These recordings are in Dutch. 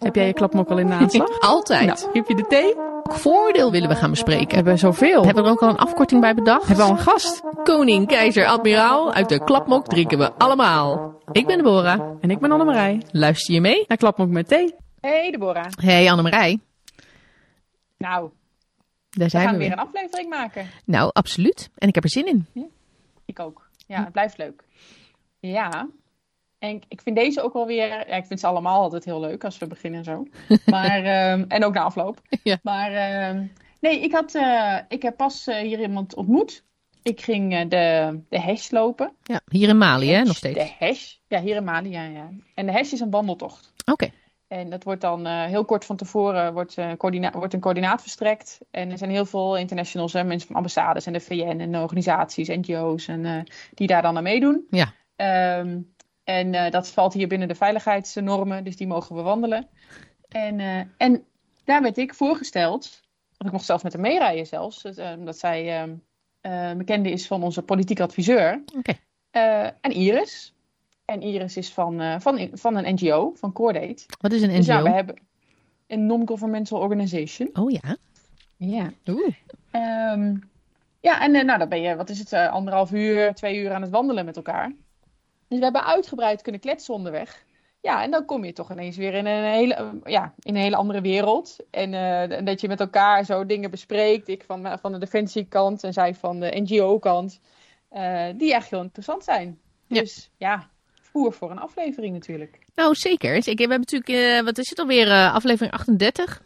Heb jij je klapmok al in de aanslag? Altijd. Nou, heb je de thee? Welk voordeel willen we gaan bespreken? Hebben we zoveel? Hebben we er ook al een afkorting bij bedacht? Hebben we al een gast? Koning, keizer, admiraal, uit de klapmok drinken we allemaal. Ik ben Deborah. En ik ben Annemarij. Luister je mee? Naar klapmok met thee. Hey Deborah. Hey Annemarij. Nou, Daar we gaan we weer weer. een aflevering maken. Nou, absoluut. En ik heb er zin in. Ik ook. Ja, het blijft leuk. Ja. En ik- vind deze ook wel weer... Ja, ik vind ze allemaal altijd heel leuk als we beginnen en zo. Maar, ehm, en ook na afloop. Ja. Maar ehm, nee, ik, had, eh, ik heb pas eh, hier iemand ontmoet. Ik ging eh, de, de hash lopen. Ja, hier in Mali, hè, nog De steeds. hash. Ja, hier in Mali, ja, ja. En de hash is een wandeltocht. Oké. En dat wordt dan heel kort van tevoren wordt, wordt een coördinaat verstrekt. En er zijn heel veel internationals, hè, mensen van ambassades en de VN en organisaties, NGO's, en, die daar dan aan meedoen. Ja. Ehm, en eh, dat valt hier binnen de veiligheidsnormen, dus die mogen we wandelen. En, eh, en daar werd ik voorgesteld, want ik mocht zelf met haar meerijden zelfs, dus, eh, omdat zij ehm, eh, bekende is van onze politiek adviseur. Oké. Eh, en Iris. En Iris is van, van, van een NGO, van Coordate. Wat is een Dus ja, NGO? we hebben een non-governmental organization. Oh ja. Ja. Oeh. Ehm, ja, en nou, dan ben je, wat is het, anderhalf uur, twee uur aan het wandelen met elkaar. Dus we hebben uitgebreid kunnen kletsen onderweg. Ja, en dan kom je toch ineens weer in een hele, ja, in een hele andere wereld. En eh, dat je met elkaar zo dingen bespreekt. Ik van, eh, van de defensiekant en zij van de NGO-kant. eh, die echt heel interessant zijn. Dus ja, voer voor een aflevering natuurlijk. Nou, zeker. zeker. We hebben natuurlijk, wat is het alweer, aflevering 38.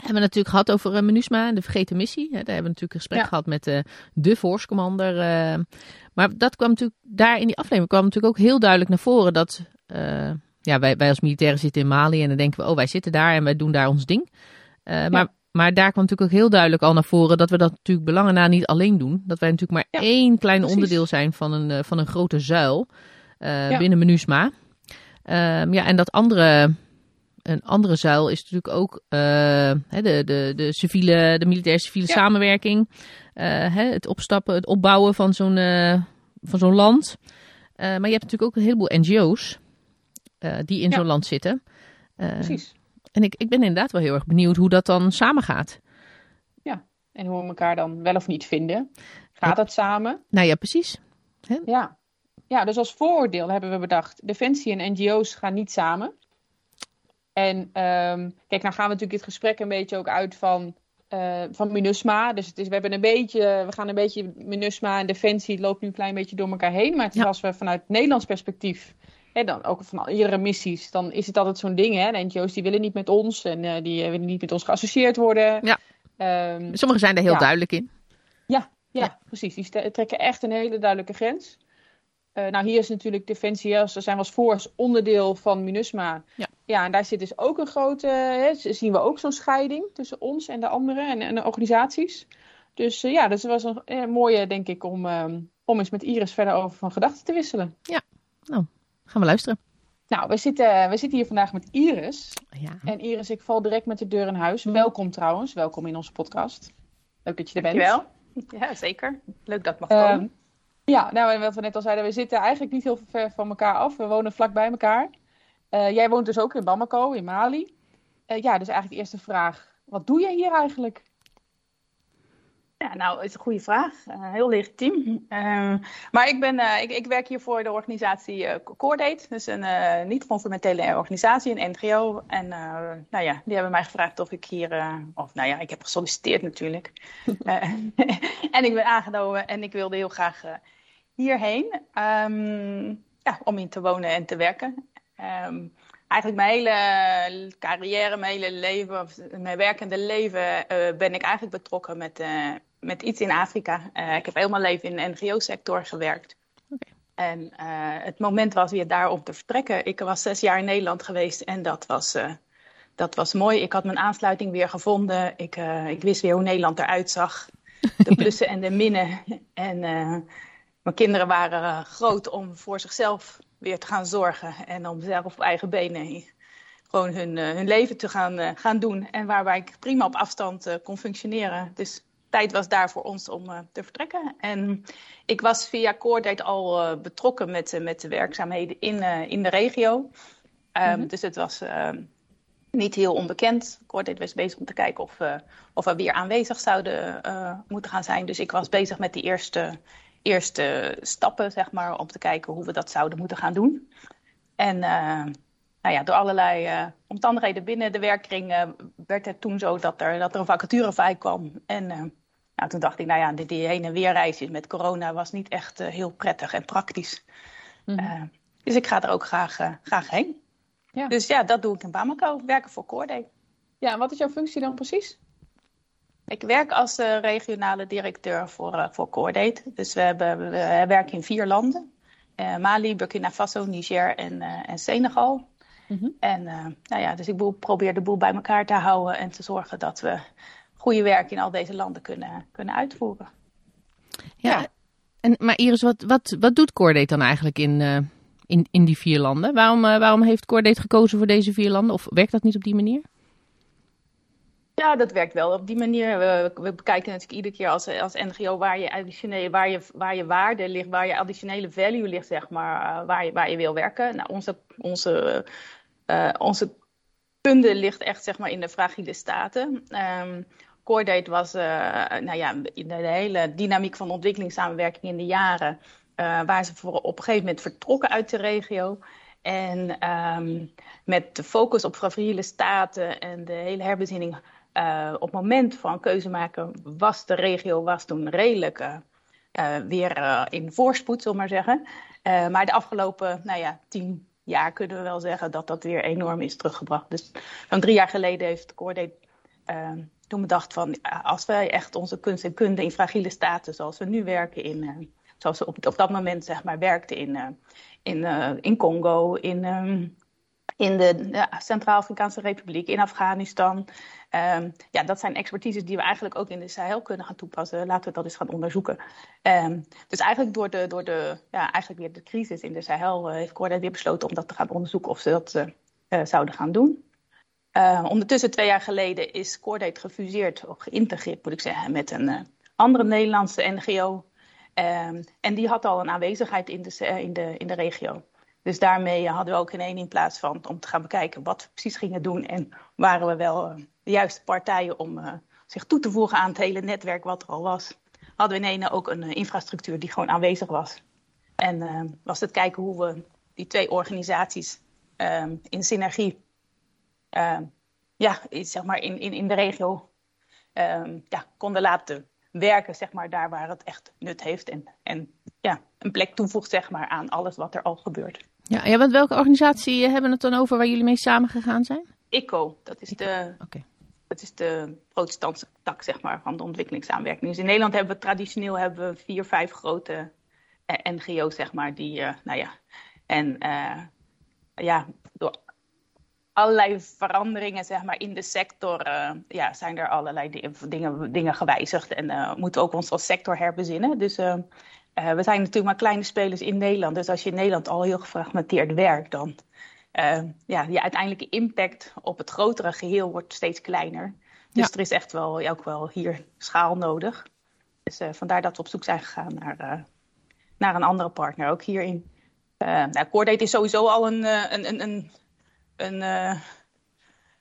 Hebben we natuurlijk gehad over eh, MINUSMA en de vergeten missie. Daar hebben we natuurlijk een gesprek Ja. gehad met eh, de Force Commander. eh. maar dat kwam natuurlijk, daar in die aflevering kwam natuurlijk ook heel duidelijk naar voren dat... ja, wij, wij als militairen zitten in Mali en dan denken we, oh, wij zitten daar en wij doen daar ons ding. Maar, maar daar kwam natuurlijk ook heel duidelijk al naar voren dat we dat natuurlijk belangen na niet alleen doen. Dat wij natuurlijk maar Ja, één klein precies. onderdeel zijn van een, van een grote zuil binnen MINUSMA. Ehm, ja, en dat andere, een andere zuil is natuurlijk ook eh, de, de, de, civiele, de militaire civiele Ja. samenwerking. Eh, het opstappen, het opbouwen van zo'n eh, van zo'n land. Maar je hebt natuurlijk ook een heleboel NGO's die in Ja. zo'n land zitten. Precies. en ik, ik ben inderdaad wel heel erg benieuwd hoe dat dan samengaat. En hoe we elkaar dan wel of niet vinden. Gaat dat samen? Nou ja, precies. Ja. Ja, dus als vooroordeel hebben we bedacht, defensie en NGO's gaan niet samen. En ehm, kijk, nou gaan we natuurlijk dit gesprek een beetje ook uit van, eh, van MINUSMA. Dus het is, we, hebben een beetje, we gaan een beetje, MINUSMA en defensie loopt nu een klein beetje door elkaar heen. Maar het is Ja. als we vanuit Nederlands perspectief, hè, dan ook van iedere missies, dan is het altijd zo'n ding. Hè? De NGO's die willen niet met ons en eh, die eh, willen niet met ons geassocieerd worden. Ja. Ehm, Sommigen zijn er heel Ja. duidelijk in. ja, ja, Ja. precies. Die trekken echt een hele duidelijke grens. Eh, nou, hier is natuurlijk Defensie, ze zijn eens voor als onderdeel van MINUSMA. Ja. ja, en daar zit dus ook een grote, hè, zien we ook zo'n scheiding tussen ons en de anderen en, en de organisaties. Dus eh, ja, dat was een eh, mooie, denk ik, om, ehm, om eens met Iris verder over van gedachten te wisselen. Gaan we luisteren. Nou, we zitten, we zitten hier vandaag met Iris. Ja. En Iris, ik val direct met de deur in huis. Welkom trouwens, welkom in onze podcast. Leuk dat je er bent. Dankjewel. Ja, zeker. Leuk dat ik mag Ehm, komen. Ja, nou, en wat we net al zeiden, we zitten eigenlijk niet heel ver van elkaar af. We wonen vlak bij elkaar. Eh, jij woont dus ook in Bamako, in Mali. Eh, ja, dus eigenlijk de eerste vraag. Wat doe jij hier eigenlijk? Ja, nou, is een goede vraag. Eh, heel legitiem. Ehm, maar ik, ben, eh, ik, ik werk hier voor de organisatie eh Coordate. Dus een niet-conformitele organisatie, een NGO. En nou ja, die hebben mij gevraagd of ik hier... of nou ja, ik heb gesolliciteerd natuurlijk. En ik ben aangenomen en ik wilde heel graag hierheen. Ehm, ja, om in te wonen en te werken. Ehm, eigenlijk mijn hele carrière, mijn hele leven, mijn werkende leven, ben ik eigenlijk betrokken met, met iets in Afrika. Eh, ik heb mijn leven in de NGO-sector gewerkt. En eh, het moment was weer daar om te vertrekken. Ik was zes jaar in Nederland geweest en dat was, eh, dat was mooi. Ik had mijn aansluiting weer gevonden. Ik, ik wist weer hoe Nederland eruit zag. De plussen en de minnen. En mijn kinderen waren groot om voor zichzelf weer te gaan zorgen. En om zelf op eigen benen gewoon hun, hun leven te gaan, gaan doen. En waarbij ik prima op afstand kon functioneren. Dus tijd was daar voor ons om eh, te vertrekken. En ik was via Coordate al eh, betrokken met, eh, met de werkzaamheden in, in de regio. Um, Dus het was, uh, niet heel onbekend. Coordate was bezig om te kijken of, uh, of we weer aanwezig zouden uh, moeten gaan zijn. Dus ik was bezig met die eerste, eerste stappen, zeg maar, om te kijken hoe we dat zouden moeten gaan doen. En uh, nou ja, door allerlei omstandigheden binnen de werkkring werd het toen zo dat er, dat er een vacature bij kwam. En nou, toen dacht ik, nou ja, die, die heen en weer reisjes met corona was niet echt heel prettig en praktisch. Mm -hmm. dus ik ga er ook graag, graag heen. Ja. Dus ja, dat doe ik in Bamako, werken voor Coordate. Ja, en wat is jouw functie dan precies? Ik werk als uh, regionale directeur voor, uh, voor Coordate. Dus we, hebben, we werken in vier landen. Uh, Mali, Burkina Faso, Niger en, en Senegal. Mm -hmm. En nou ja, dus ik probeer de boel bij elkaar te houden en te zorgen dat we goede werk in al deze landen kunnen, kunnen uitvoeren. Ja, ja. En, maar Iris, wat, wat, wat doet Coordate dan eigenlijk in, in, in die vier landen. Waarom, uh, waarom heeft Coordate gekozen voor deze vier landen? Of werkt dat niet op die manier? Ja, dat werkt wel op die manier. We, we bekijken natuurlijk iedere keer als, als NGO waar je, additionele, waar, je, waar je waarde ligt, waar je additionele value ligt, zeg maar, uh, waar, je, waar je wil werken. Nou, onze, onze, uh, onze punten ligt echt zeg maar, in de fragiele staten. Um, Coordate was nou ja, in de hele dynamiek van ontwikkelingssamenwerking in de jaren uh, waar ze voor op een gegeven moment vertrokken uit de regio. En um, met de focus op fragiele staten en de hele herbezinning. Uh, op het moment van keuze maken was de regio was toen redelijk weer in voorspoed, zullen maar zeggen. maar de afgelopen nou ja, tien jaar kunnen we wel zeggen dat dat weer enorm is teruggebracht. Dus van drie jaar geleden heeft Coordate toen bedacht van als wij echt onze kunst en kunde in fragiele staten zoals we nu werken in zoals ze op, op dat moment zeg maar werkte in, uh, in, uh, in Congo, in, um, in de Centraal-Afrikaanse Republiek, in Afghanistan. Um, ja, dat zijn expertises die we eigenlijk ook in de Sahel kunnen gaan toepassen. Laten we dat eens gaan onderzoeken. Um, dus eigenlijk door de, door de, ja, eigenlijk weer de crisis in de Sahel heeft Coordate weer besloten om dat te gaan onderzoeken of ze dat zouden gaan doen. Uh, ondertussen, twee jaar geleden, is Coordate gefuseerd, of geïntegreerd moet ik zeggen, met een uh, andere Nederlandse NGO. Um, en die had al een aanwezigheid in de, in, de, in de regio. Dus daarmee hadden we ook in één in plaats van om te gaan bekijken wat we precies gingen doen. En waren we wel uh, de juiste partijen om zich toe te voegen aan het hele netwerk wat er al was. Hadden we in één ook een infrastructuur die gewoon aanwezig was. En ehm, was het kijken hoe we die twee organisaties in synergie, ja, zeg maar in, in, in de regio ja, konden laten werken, zeg maar, daar waar het echt nut heeft. En, en ja, een plek toevoegt, zeg maar, aan alles wat er al gebeurt. Ja, ja want welke organisatie hebben we het dan over waar jullie mee samengegaan zijn? ICO, dat is de, okay. dat is de protestantse tak, zeg maar, van de ontwikkelingssamenwerking. Dus in Nederland hebben we traditioneel hebben we vier, vijf grote eh, NGO's, zeg maar, die, uh, nou ja, en uh, ja, door allerlei veranderingen zeg maar, in de sector uh, ja, zijn er allerlei dingen, dingen gewijzigd. En uh, moeten ook ons als sector herbezinnen. Dus uh, we zijn natuurlijk maar kleine spelers in Nederland. Dus als je in Nederland al heel gefragmenteerd werkt, dan ja, je uiteindelijke impact op het grotere geheel wordt steeds kleiner. Dus ja. er is echt wel, ook wel hier schaal nodig. Dus vandaar dat we op zoek zijn gegaan naar, naar een andere partner, ook hierin. nou, Coordate is sowieso al een, een, een, een een, uh,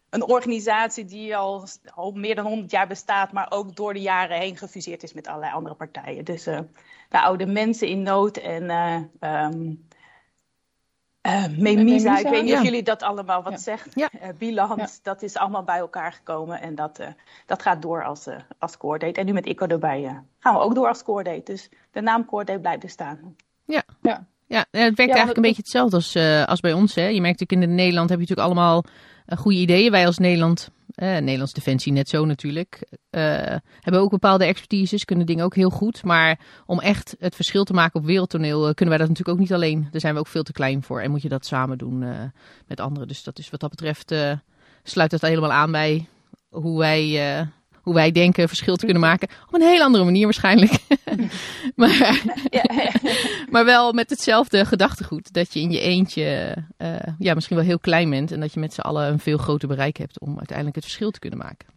een organisatie die al, al meer dan 100 jaar bestaat, maar ook door de jaren heen gefuseerd is met allerlei andere partijen. Dus uh, de oude mensen in nood en uh, um, uh, Memisa, ik weet niet ja. of jullie dat allemaal wat ja. zegt. Ja. Uh, Biland, ja. dat is allemaal bij elkaar gekomen en dat, uh, dat gaat door als, uh, als Coordate. En nu met ICO erbij gaan we ook door als Coordate. Dus de naam Coordate blijft er staan. Ja, ja. Ja, het werkt ja, eigenlijk een beetje hetzelfde als, uh, als bij ons. Hè. Je merkt natuurlijk in Nederland heb je natuurlijk allemaal uh, goede ideeën. Wij als Nederland, uh, Nederlands Defensie net zo natuurlijk, hebben ook bepaalde expertises, kunnen dingen ook heel goed. Maar om echt het verschil te maken op wereldtoneel kunnen wij dat natuurlijk ook niet alleen. Daar zijn we ook veel te klein voor en moet je dat samen doen met anderen. Dus dat is wat dat betreft, sluit dat helemaal aan bij hoe wij hoe wij denken verschil te kunnen maken. Op een heel andere manier waarschijnlijk. maar, maar wel met hetzelfde gedachtegoed. Dat je in je eentje uh, ja, misschien wel heel klein bent. En dat je met z'n allen een veel groter bereik hebt om uiteindelijk het verschil te kunnen maken.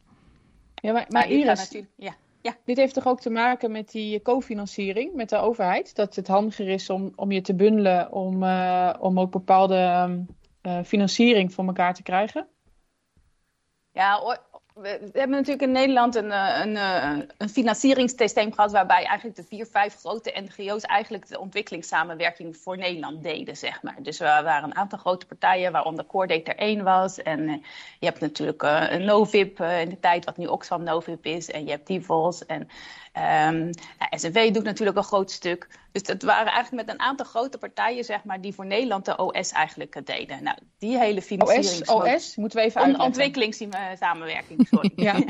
Ja, maar, maar Iris, ja. Ja. Dit heeft toch ook te maken met die cofinanciering met de overheid? Dat het handiger is om, om je te bundelen om, uh, om ook bepaalde uh, financiering voor elkaar te krijgen? Ja, we, hebben natuurlijk in Nederland een, eh, een, eh, een financieringssysteem gehad waarbij eigenlijk de vier, vijf grote NGO's eigenlijk de ontwikkelingssamenwerking voor Nederland deden, zeg maar. Dus er waren een aantal grote partijen, waaronder Coordate er één was. En uh, je hebt natuurlijk uh, Novip in de tijd, wat nu Oxfam Novip is. En je hebt Divos en um, ja, SNV doet natuurlijk een groot stuk. Dus dat waren eigenlijk met een aantal grote partijen, zeg maar, die voor Nederland de OS eigenlijk deden. Nou, die hele financiering... OS, OS, moeten we even uitleggen. Ontwikkelingssamenwerking, sorry. ja.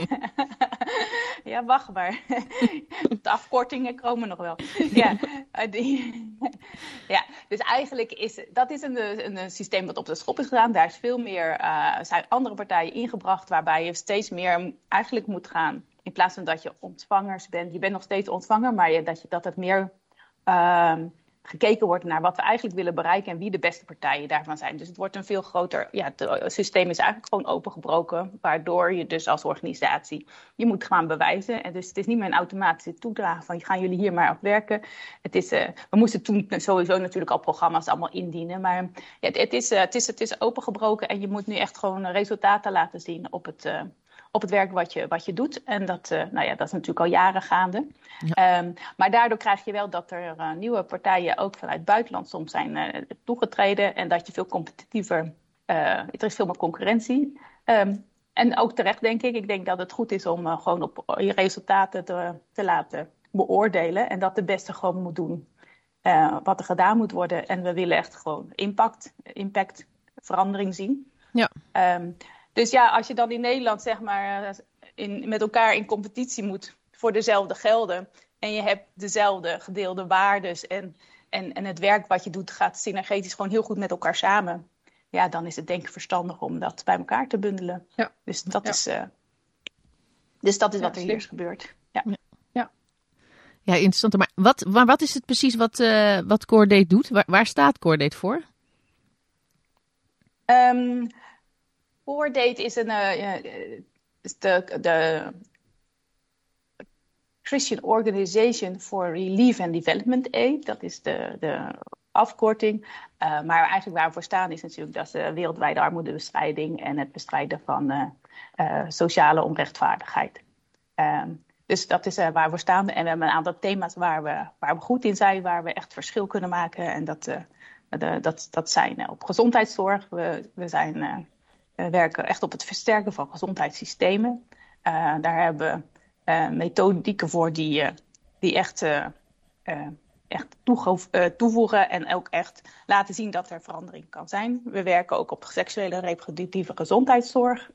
ja, wacht maar. De afkortingen komen nog wel. Ja, die, ja dus eigenlijk is dat is een, een, een, systeem wat op de schop is gedaan. Daar is veel meer, uh, zijn andere partijen ingebracht, waarbij je steeds meer eigenlijk moet gaan in plaats van dat je ontvangers bent, je bent nog steeds ontvanger, maar je, dat, je, dat het meer uh, gekeken wordt naar wat we eigenlijk willen bereiken en wie de beste partijen daarvan zijn. Dus het wordt een veel groter, ja, het systeem is eigenlijk gewoon opengebroken, waardoor je dus als organisatie, je moet gaan bewijzen. En dus het is niet meer een automatische toedrage van, gaan jullie hier maar op werken. Het is, uh, we moesten toen sowieso natuurlijk al programma's allemaal indienen, maar ja, het, is, uh, het, is, het is opengebroken en je moet nu echt gewoon resultaten laten zien op het... Op het werk wat je, wat je doet. En dat, uh, nou ja, dat is natuurlijk al jaren gaande. Ja. Um, maar daardoor krijg je wel dat er uh, nieuwe partijen ook vanuit het buitenland soms zijn uh, toegetreden. En dat je veel competitiever, er is veel meer concurrentie. Um, en ook terecht denk ik. Ik denk dat het goed is om gewoon op je resultaten te, te laten beoordelen. En dat de beste gewoon moet doen wat er gedaan moet worden. En we willen echt gewoon impact, impact verandering zien. Ja. Um, dus ja, als je dan in Nederland zeg maar in, met elkaar in competitie moet voor dezelfde gelden en je hebt dezelfde gedeelde waardes en, en, en het werk wat je doet gaat synergetisch gewoon heel goed met elkaar samen. Ja, dan is het denk ik verstandig om dat bij elkaar te bundelen. Ja. Dus dat Ja. is, uh, dus dat is Ja, wat er hier is gebeurd. Ja. Ja, interessant. Maar wat, maar wat is het precies wat, eh wat Coordate doet? Waar, waar staat Coordate voor? Um, Coordate is een uh, de, de Christian Organization for Relief and Development Aid. Dat is de, de afkorting. Uh, maar eigenlijk waar we voor staan is natuurlijk dat de wereldwijde armoedebestrijding en het bestrijden van sociale onrechtvaardigheid. Um, dus dat is waar we staan. En we hebben een aantal thema's waar we, waar we goed in zijn, waar we echt verschil kunnen maken. En dat, de, dat, dat zijn op gezondheidszorg. We, we zijn werken echt op het versterken van gezondheidssystemen. Uh, daar hebben we uh, methodieken voor die, die echt, echt toevoegen en ook echt laten zien dat er verandering kan zijn. We werken ook op seksuele reproductieve gezondheidszorg.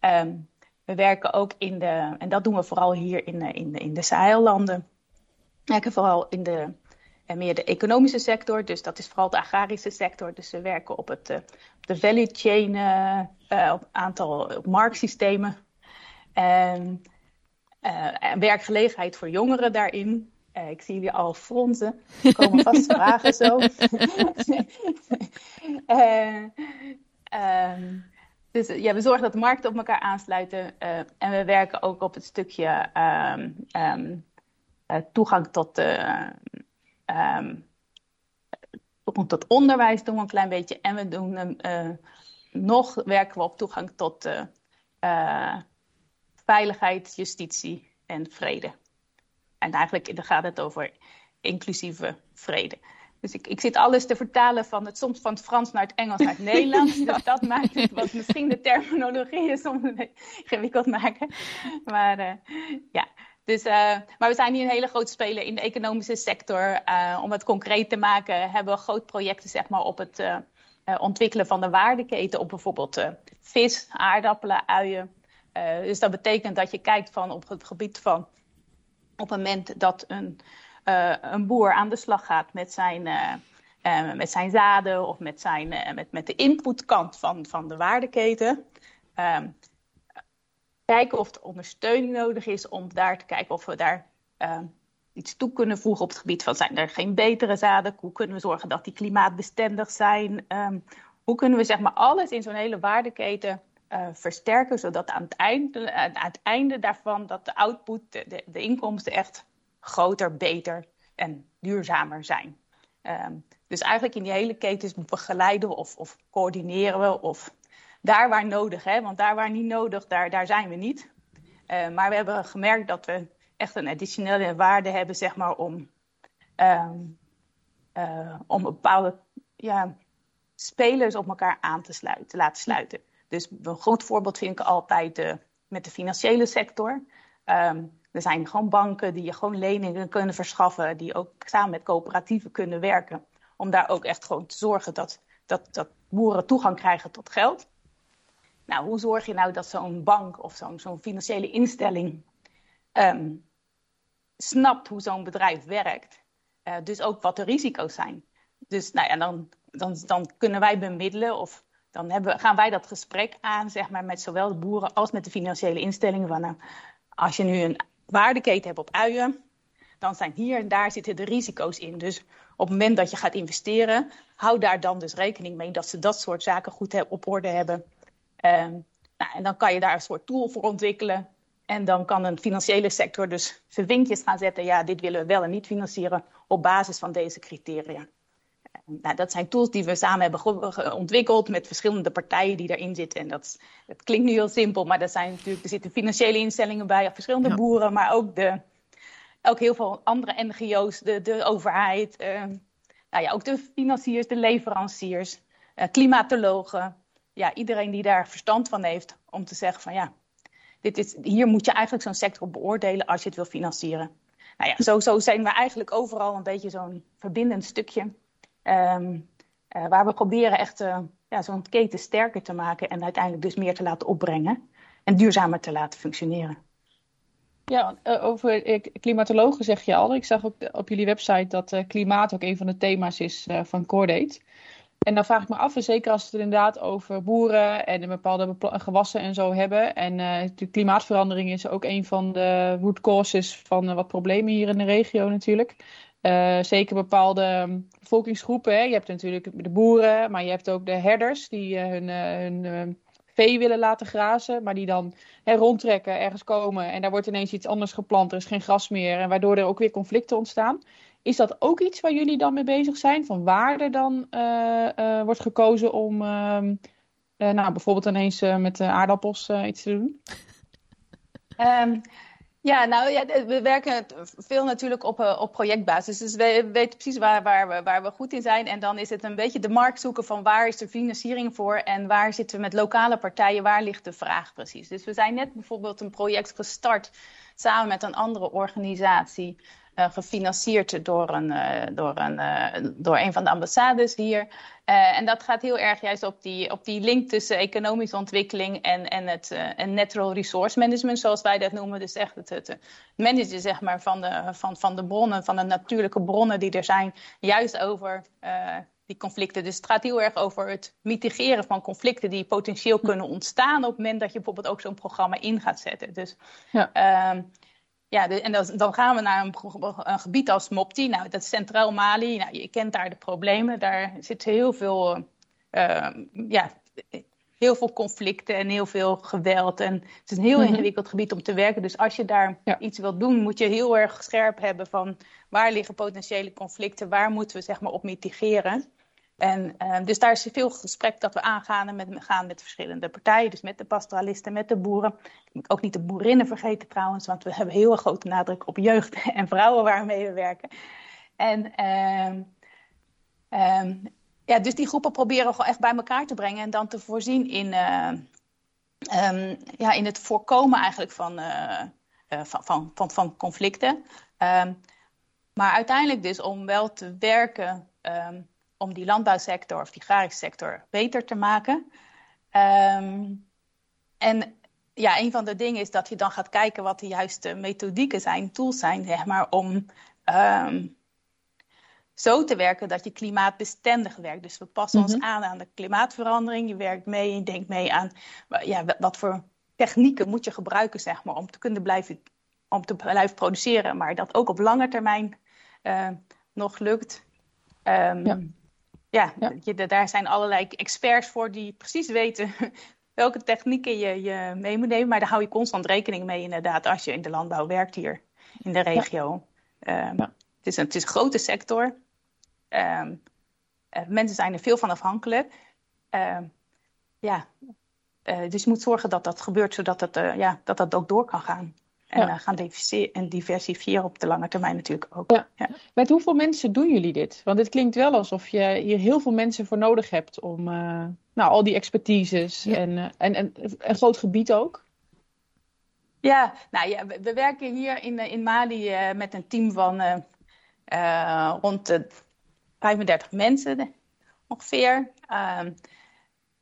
Um, we werken ook in de, en dat doen we vooral hier in, in, in de Sahellanden. We werken vooral in de, en meer de economische sector. Dus dat is vooral de agrarische sector. Dus we werken op het, uh, de value chain, uh, op een aantal op marktsystemen. En, en werkgelegenheid voor jongeren daarin. ik zie jullie al fronsen. Er komen vast vragen zo. um, dus ja, we zorgen dat de markten op elkaar aansluiten. en we werken ook op het stukje um, um, toegang tot Um, toegang tot onderwijs doen we een klein beetje. En we doen uh, nog werken we op toegang tot uh, uh, veiligheid, justitie en vrede. En eigenlijk dan gaat het over inclusieve vrede. Dus ik, ik zit alles te vertalen van het, soms van het Frans naar het Engels naar het Nederlands. Dus dat maakt het wat misschien de terminologie is soms ingewikkeld maken. Maar uh, ja, dus, uh, maar we zijn hier een hele grote speler in de economische sector. Uh, om het concreet te maken hebben we groot projecten zeg maar, op het uh, ontwikkelen van de waardeketen. Op bijvoorbeeld vis, aardappelen, uien. dus dat betekent dat je kijkt van op het gebied van... op het moment dat een, een boer aan de slag gaat met zijn, met zijn zaden... of met, zijn, met, met de inputkant van, van de waardeketen... kijken of er ondersteuning nodig is om daar te kijken of we daar uh, iets toe kunnen voegen op het gebied van zijn er geen betere zaden? Hoe kunnen we zorgen dat die klimaatbestendig zijn? Um, hoe kunnen we zeg maar alles in zo'n hele waardeketen uh, versterken, zodat aan het, einde, aan het einde daarvan dat de output, de, de, inkomsten echt groter, beter en duurzamer zijn. Um, dus eigenlijk in die hele ketens begeleiden of, of coördineren we of daar waar nodig, hè? want daar waar niet nodig, daar, daar zijn we niet. Uh, maar we hebben gemerkt dat we echt een additionele waarde hebben, zeg maar, om, um, uh, om bepaalde ja, spelers op elkaar aan te, sluiten, te laten sluiten. Dus een goed voorbeeld vind ik altijd de, met de financiële sector. Um, er zijn gewoon banken die je gewoon leningen kunnen verschaffen, die ook samen met coöperatieven kunnen werken. Om daar ook echt gewoon te zorgen dat, dat, dat boeren toegang krijgen tot geld. Nou, hoe zorg je nou dat zo'n bank of zo'n financiële instelling um, snapt hoe zo'n bedrijf werkt? Uh, dus ook wat de risico's zijn. Dus nou ja, dan, dan, dan kunnen wij bemiddelen of dan hebben, gaan wij dat gesprek aan, zeg maar, met zowel de boeren als met de financiële instellingen. Van, nou, als je nu een waardeketen hebt op uien, dan zijn hier en daar zitten de risico's in. Dus op het moment dat je gaat investeren, hou daar dan dus rekening mee dat ze dat soort zaken goed op orde hebben. Um, nou, en dan kan je daar een soort tool voor ontwikkelen. En dan kan een financiële sector dus zijn vinkjes gaan zetten. Ja, dit willen we wel en niet financieren op basis van deze criteria. Nou, dat zijn tools die we samen hebben ontwikkeld met verschillende partijen die daarin zitten. En dat, dat klinkt nu heel simpel, maar er, zijn natuurlijk, er zitten financiële instellingen bij, verschillende ja. boeren, maar ook, de, ook heel veel andere NGO's, de, de overheid, uh, nou ja, ook de financiers, de leveranciers, uh, klimatologen. Ja, iedereen die daar verstand van heeft om te zeggen van ja, dit is, hier moet je eigenlijk zo'n sector beoordelen als je het wil financieren. Nou ja, zo, zo zijn we eigenlijk overal een beetje zo'n verbindend stukje. Um, uh, waar we proberen echt uh, ja, zo'n keten sterker te maken en uiteindelijk dus meer te laten opbrengen en duurzamer te laten functioneren. Ja, uh, over klimatologen zeg je al. Ik zag ook op jullie website dat klimaat ook een van de thema's is van Cordate. En dan vraag ik me af, zeker als we het inderdaad over boeren en bepaalde gewassen en zo hebben. En de klimaatverandering is ook een van de root causes van wat problemen hier in de regio natuurlijk. Uh, zeker bepaalde bevolkingsgroepen. Hè. Je hebt natuurlijk de boeren, maar je hebt ook de herders die hun, hun vee willen laten grazen, maar die dan hè, rondtrekken, ergens komen en daar wordt ineens iets anders geplant, er is geen gras meer en waardoor er ook weer conflicten ontstaan. Is dat ook iets waar jullie dan mee bezig zijn? Van waar er dan wordt gekozen om nou, bijvoorbeeld ineens met aardappels iets te doen? Um, ja, nou ja, we werken veel natuurlijk op, op projectbasis. Dus we weten precies waar, waar, we, waar we goed in zijn. En dan is het een beetje de markt zoeken van waar is de financiering voor en waar zitten we met lokale partijen, waar ligt de vraag precies. Dus we zijn net bijvoorbeeld een project gestart samen met een andere organisatie. Uh, gefinancierd door een, uh, door, een, uh, door een van de ambassades hier. en dat gaat heel erg juist op die, op die link tussen economische ontwikkeling en, en het en natural resource management, zoals wij dat noemen. Dus echt het, het managen zeg maar, van, de, van, van de bronnen, van de natuurlijke bronnen die er zijn, juist over die conflicten. Dus het gaat heel erg over het mitigeren van conflicten die potentieel kunnen ontstaan op het moment dat je bijvoorbeeld ook zo'n programma in gaat zetten. Dus ja. Uh, ja, de, en dan, dan, gaan we naar een, een, gebied als Mopti. Nou, dat is Centraal Mali. Nou, je kent daar de problemen. Daar zit heel veel, uh, ja, heel veel conflicten en heel veel geweld. En het is een heel mm -hmm. ingewikkeld gebied om te werken. Dus als je daar ja. iets wilt doen, moet je heel erg scherp hebben van waar liggen potentiële conflicten, waar moeten we zeg maar op mitigeren. En uh, dus daar is veel gesprek dat we aangaan met, gaan met verschillende partijen. Dus met de pastoralisten, met de boeren. Ook niet de boerinnen vergeten trouwens, want we hebben heel grote nadruk op jeugd en vrouwen waarmee we werken. En uh, uh, ja, dus die groepen proberen we gewoon echt bij elkaar te brengen en dan te voorzien in, ja, in het voorkomen eigenlijk van, uh, van, van, van, van, conflicten. Maar uiteindelijk dus om wel te werken om die landbouwsector of die agrarische sector beter te maken. Um, en ja, een van de dingen is dat je dan gaat kijken wat de juiste methodieken zijn, tools zijn, zeg maar, om um, zo te werken dat je klimaatbestendig werkt. Dus we passen ons aan aan de klimaatverandering. Je werkt mee, je denkt mee aan ja, wat voor technieken moet je gebruiken, zeg maar, om te kunnen blijven, om te blijven produceren, maar dat ook op lange termijn uh, nog lukt. Um, ja ja, ja. Je, daar zijn allerlei experts voor die precies weten welke technieken je, je mee moet nemen. Maar daar hou je constant rekening mee inderdaad als je in de landbouw werkt hier in de regio. Ja. Um, het, is een, het is een grote sector. Um, uh, mensen zijn er veel van afhankelijk. Um, ja, dus je moet zorgen dat dat gebeurt, zodat het, ja, dat, dat ook door kan gaan. En Ja. gaan diversifiëren, en diversifiëren op de lange termijn natuurlijk ook. Ja. Ja. Met hoeveel mensen doen jullie dit? Want het klinkt wel alsof je hier heel veel mensen voor nodig hebt om eh, nou, al die expertises Ja. en, eh, en, en een groot gebied ook. Ja, nou ja, we, we werken hier in, eh, in Mali eh, met een team van eh, eh, rond de 35 mensen eh, ongeveer. Ehm,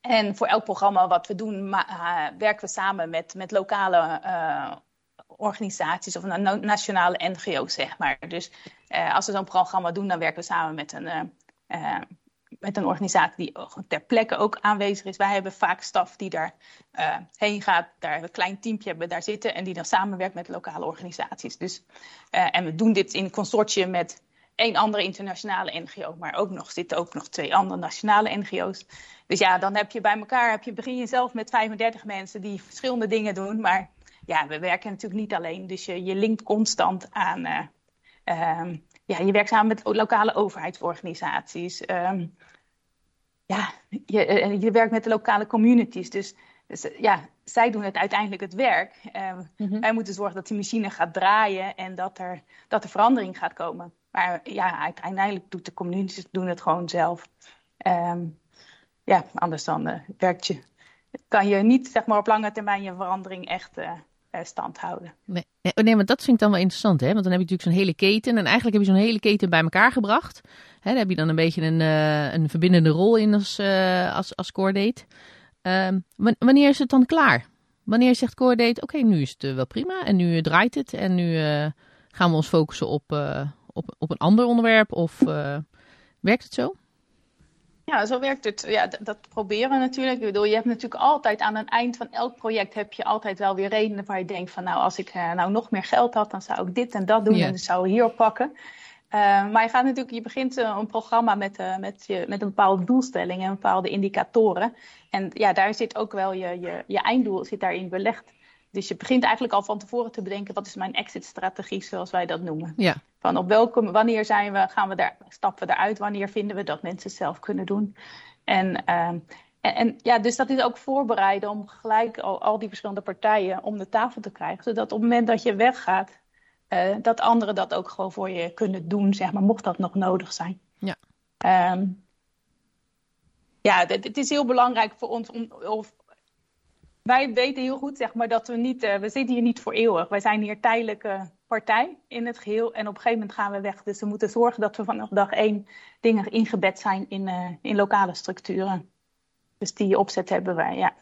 en voor elk programma wat we doen, eh, werken we samen met, met lokale eh, organisaties of na- nationale NGO's, zeg maar. Dus eh, als we zo'n programma doen, dan werken we samen met een, eh, eh, met een organisatie die ter plekke ook aanwezig is. Wij hebben vaak staf die daar heen gaat, daar een klein teampje hebben daar zitten en die dan samenwerkt met lokale organisaties. Dus, en we doen dit in consortium met één andere internationale NGO, maar ook nog zitten ook nog twee andere nationale NGO's. Dus ja, dan heb je bij elkaar, heb je, begin je zelf met 35 mensen die verschillende dingen doen. Maar ja, we werken natuurlijk niet alleen. Dus je, je linkt constant aan. eh, ehm, ja, je werkt samen met lokale overheidsorganisaties. Ehm, ja, je, eh, je werkt met de lokale communities. Dus, dus eh, ja, zij doen het uiteindelijk het werk. Ehm, Mhm. Wij moeten zorgen dat die machine gaat draaien en dat er, dat er verandering gaat komen. Maar ja, uiteindelijk doet de communities doen het gewoon zelf. Ja, anders dan werkt je, kan je niet zeg maar, op lange termijn je verandering echt stand houden. Nee, nee, oh, nee, maar dat vind ik dan wel interessant, hè? Want dan heb je natuurlijk zo'n hele keten. En eigenlijk heb je zo'n hele keten bij elkaar gebracht. Hè, daar heb je dan een beetje een, eh, een verbindende rol in als, eh als, als Coredate. Ehm, wan- wanneer is het dan klaar? Wanneer zegt Coredate, oké, nu is het eh, wel prima. En nu eh, draait het. En nu eh, gaan we ons focussen op, eh, op, op een ander onderwerp. Of eh, werkt het zo? Ja, zo werkt het. Ja, dat proberen we natuurlijk. Ik bedoel, je hebt natuurlijk altijd aan het eind van elk project heb je altijd wel weer redenen waar je denkt van nou, als ik eh, nou nog meer geld had, dan zou ik dit en dat doen en dan zou ik hierop pakken. Eh, maar je gaat natuurlijk, je begint eh, een programma met, met, je, met een bepaalde doelstelling en bepaalde indicatoren. En ja, daar zit ook wel je, je, je einddoel zit daarin belegd. Dus je begint eigenlijk al van tevoren te bedenken, wat is mijn exit-strategie, zoals wij dat noemen. Ja, Van op welke, wanneer zijn we, gaan we daar, stappen we eruit? Wanneer vinden we dat mensen het zelf kunnen doen? En, ehm, en, en ja, dus dat is ook voorbereiden om gelijk al, al die verschillende partijen om de tafel te krijgen. Zodat op het moment dat je weggaat, eh, dat anderen dat ook gewoon voor je kunnen doen, zeg maar, mocht dat nog nodig zijn. Ja. Ehm, ja, het is heel belangrijk voor ons om. Wij weten heel goed, zeg maar, dat we niet. eh, we zitten hier niet voor eeuwig. Wij zijn hier tijdelijke partij in het geheel. En op een gegeven moment gaan we weg. Dus we moeten zorgen dat we vanaf dag één dingen ingebed zijn in, eh, in lokale structuren. Dus die opzet hebben wij, ja.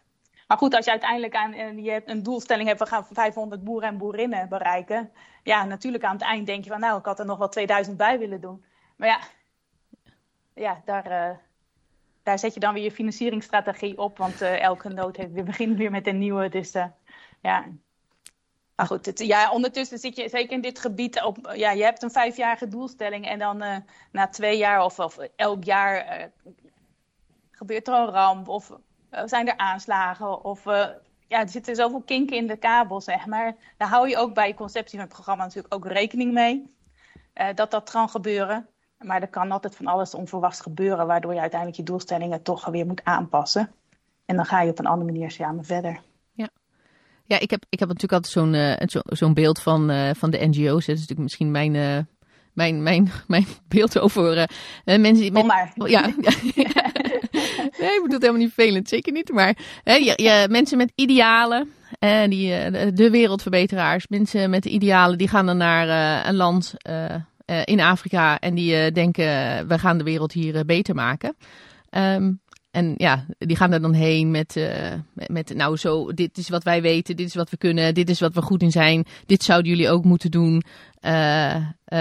Maar goed, als je uiteindelijk aan, eh, je hebt een doelstelling hebt, we gaan 500 boeren en boerinnen bereiken. Ja, natuurlijk aan het eind denk je van, nou, ik had er nog wel 2000 bij willen doen. Maar ja, ja daar, daar zet je dan weer je financieringsstrategie op. Want eh, elke nood heeft weer, begint weer met een nieuwe. Dus eh, ja. Maar goed, ja, ondertussen zit je zeker in dit gebied op. Ja, je hebt een vijfjarige doelstelling. En dan eh, na twee jaar of, of elk jaar gebeurt er een ramp. Of zijn er aanslagen. Of ja, er zitten zoveel kinken in de kabel, zeg maar. Daar hou je ook bij je conceptie van het programma natuurlijk ook rekening mee. dat dat kan gebeuren. Maar er kan altijd van alles onverwachts gebeuren, waardoor je uiteindelijk je doelstellingen toch weer moet aanpassen. En dan ga je op een andere manier samen verder. Ja, ik heb, ik heb natuurlijk altijd zo'n eh, zo, zo'n beeld van, eh, van de NGO's. Dat is natuurlijk misschien mijn, eh, mijn, mijn, mijn beeld over mensen die met... maar. Oh, Ja, nee, ik bedoel het helemaal niet vervelend, zeker niet. Maar hè, je, je, mensen met idealen, die, de- wereldverbeteraars, mensen met idealen, die gaan dan naar een land eh, in Afrika en die eh, denken, eh, we gaan de wereld hier beter maken. Ehm, en ja, die gaan er dan heen met, met, nou zo, dit is wat wij weten, dit is wat we kunnen, dit is wat we goed in zijn, dit zouden jullie ook moeten doen.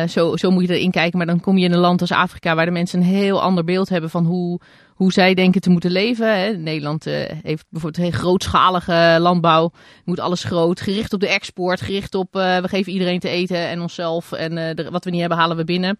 Zo, zo moet je erin kijken, maar dan kom je in een land als Afrika waar de mensen een heel ander beeld hebben van hoe, hoe zij denken te moeten leven. Hè. Nederland eh, heeft bijvoorbeeld een grootschalige landbouw, moet alles groot, gericht op de export, gericht op eh, we geven iedereen te eten en onszelf en eh, wat we niet hebben halen we binnen.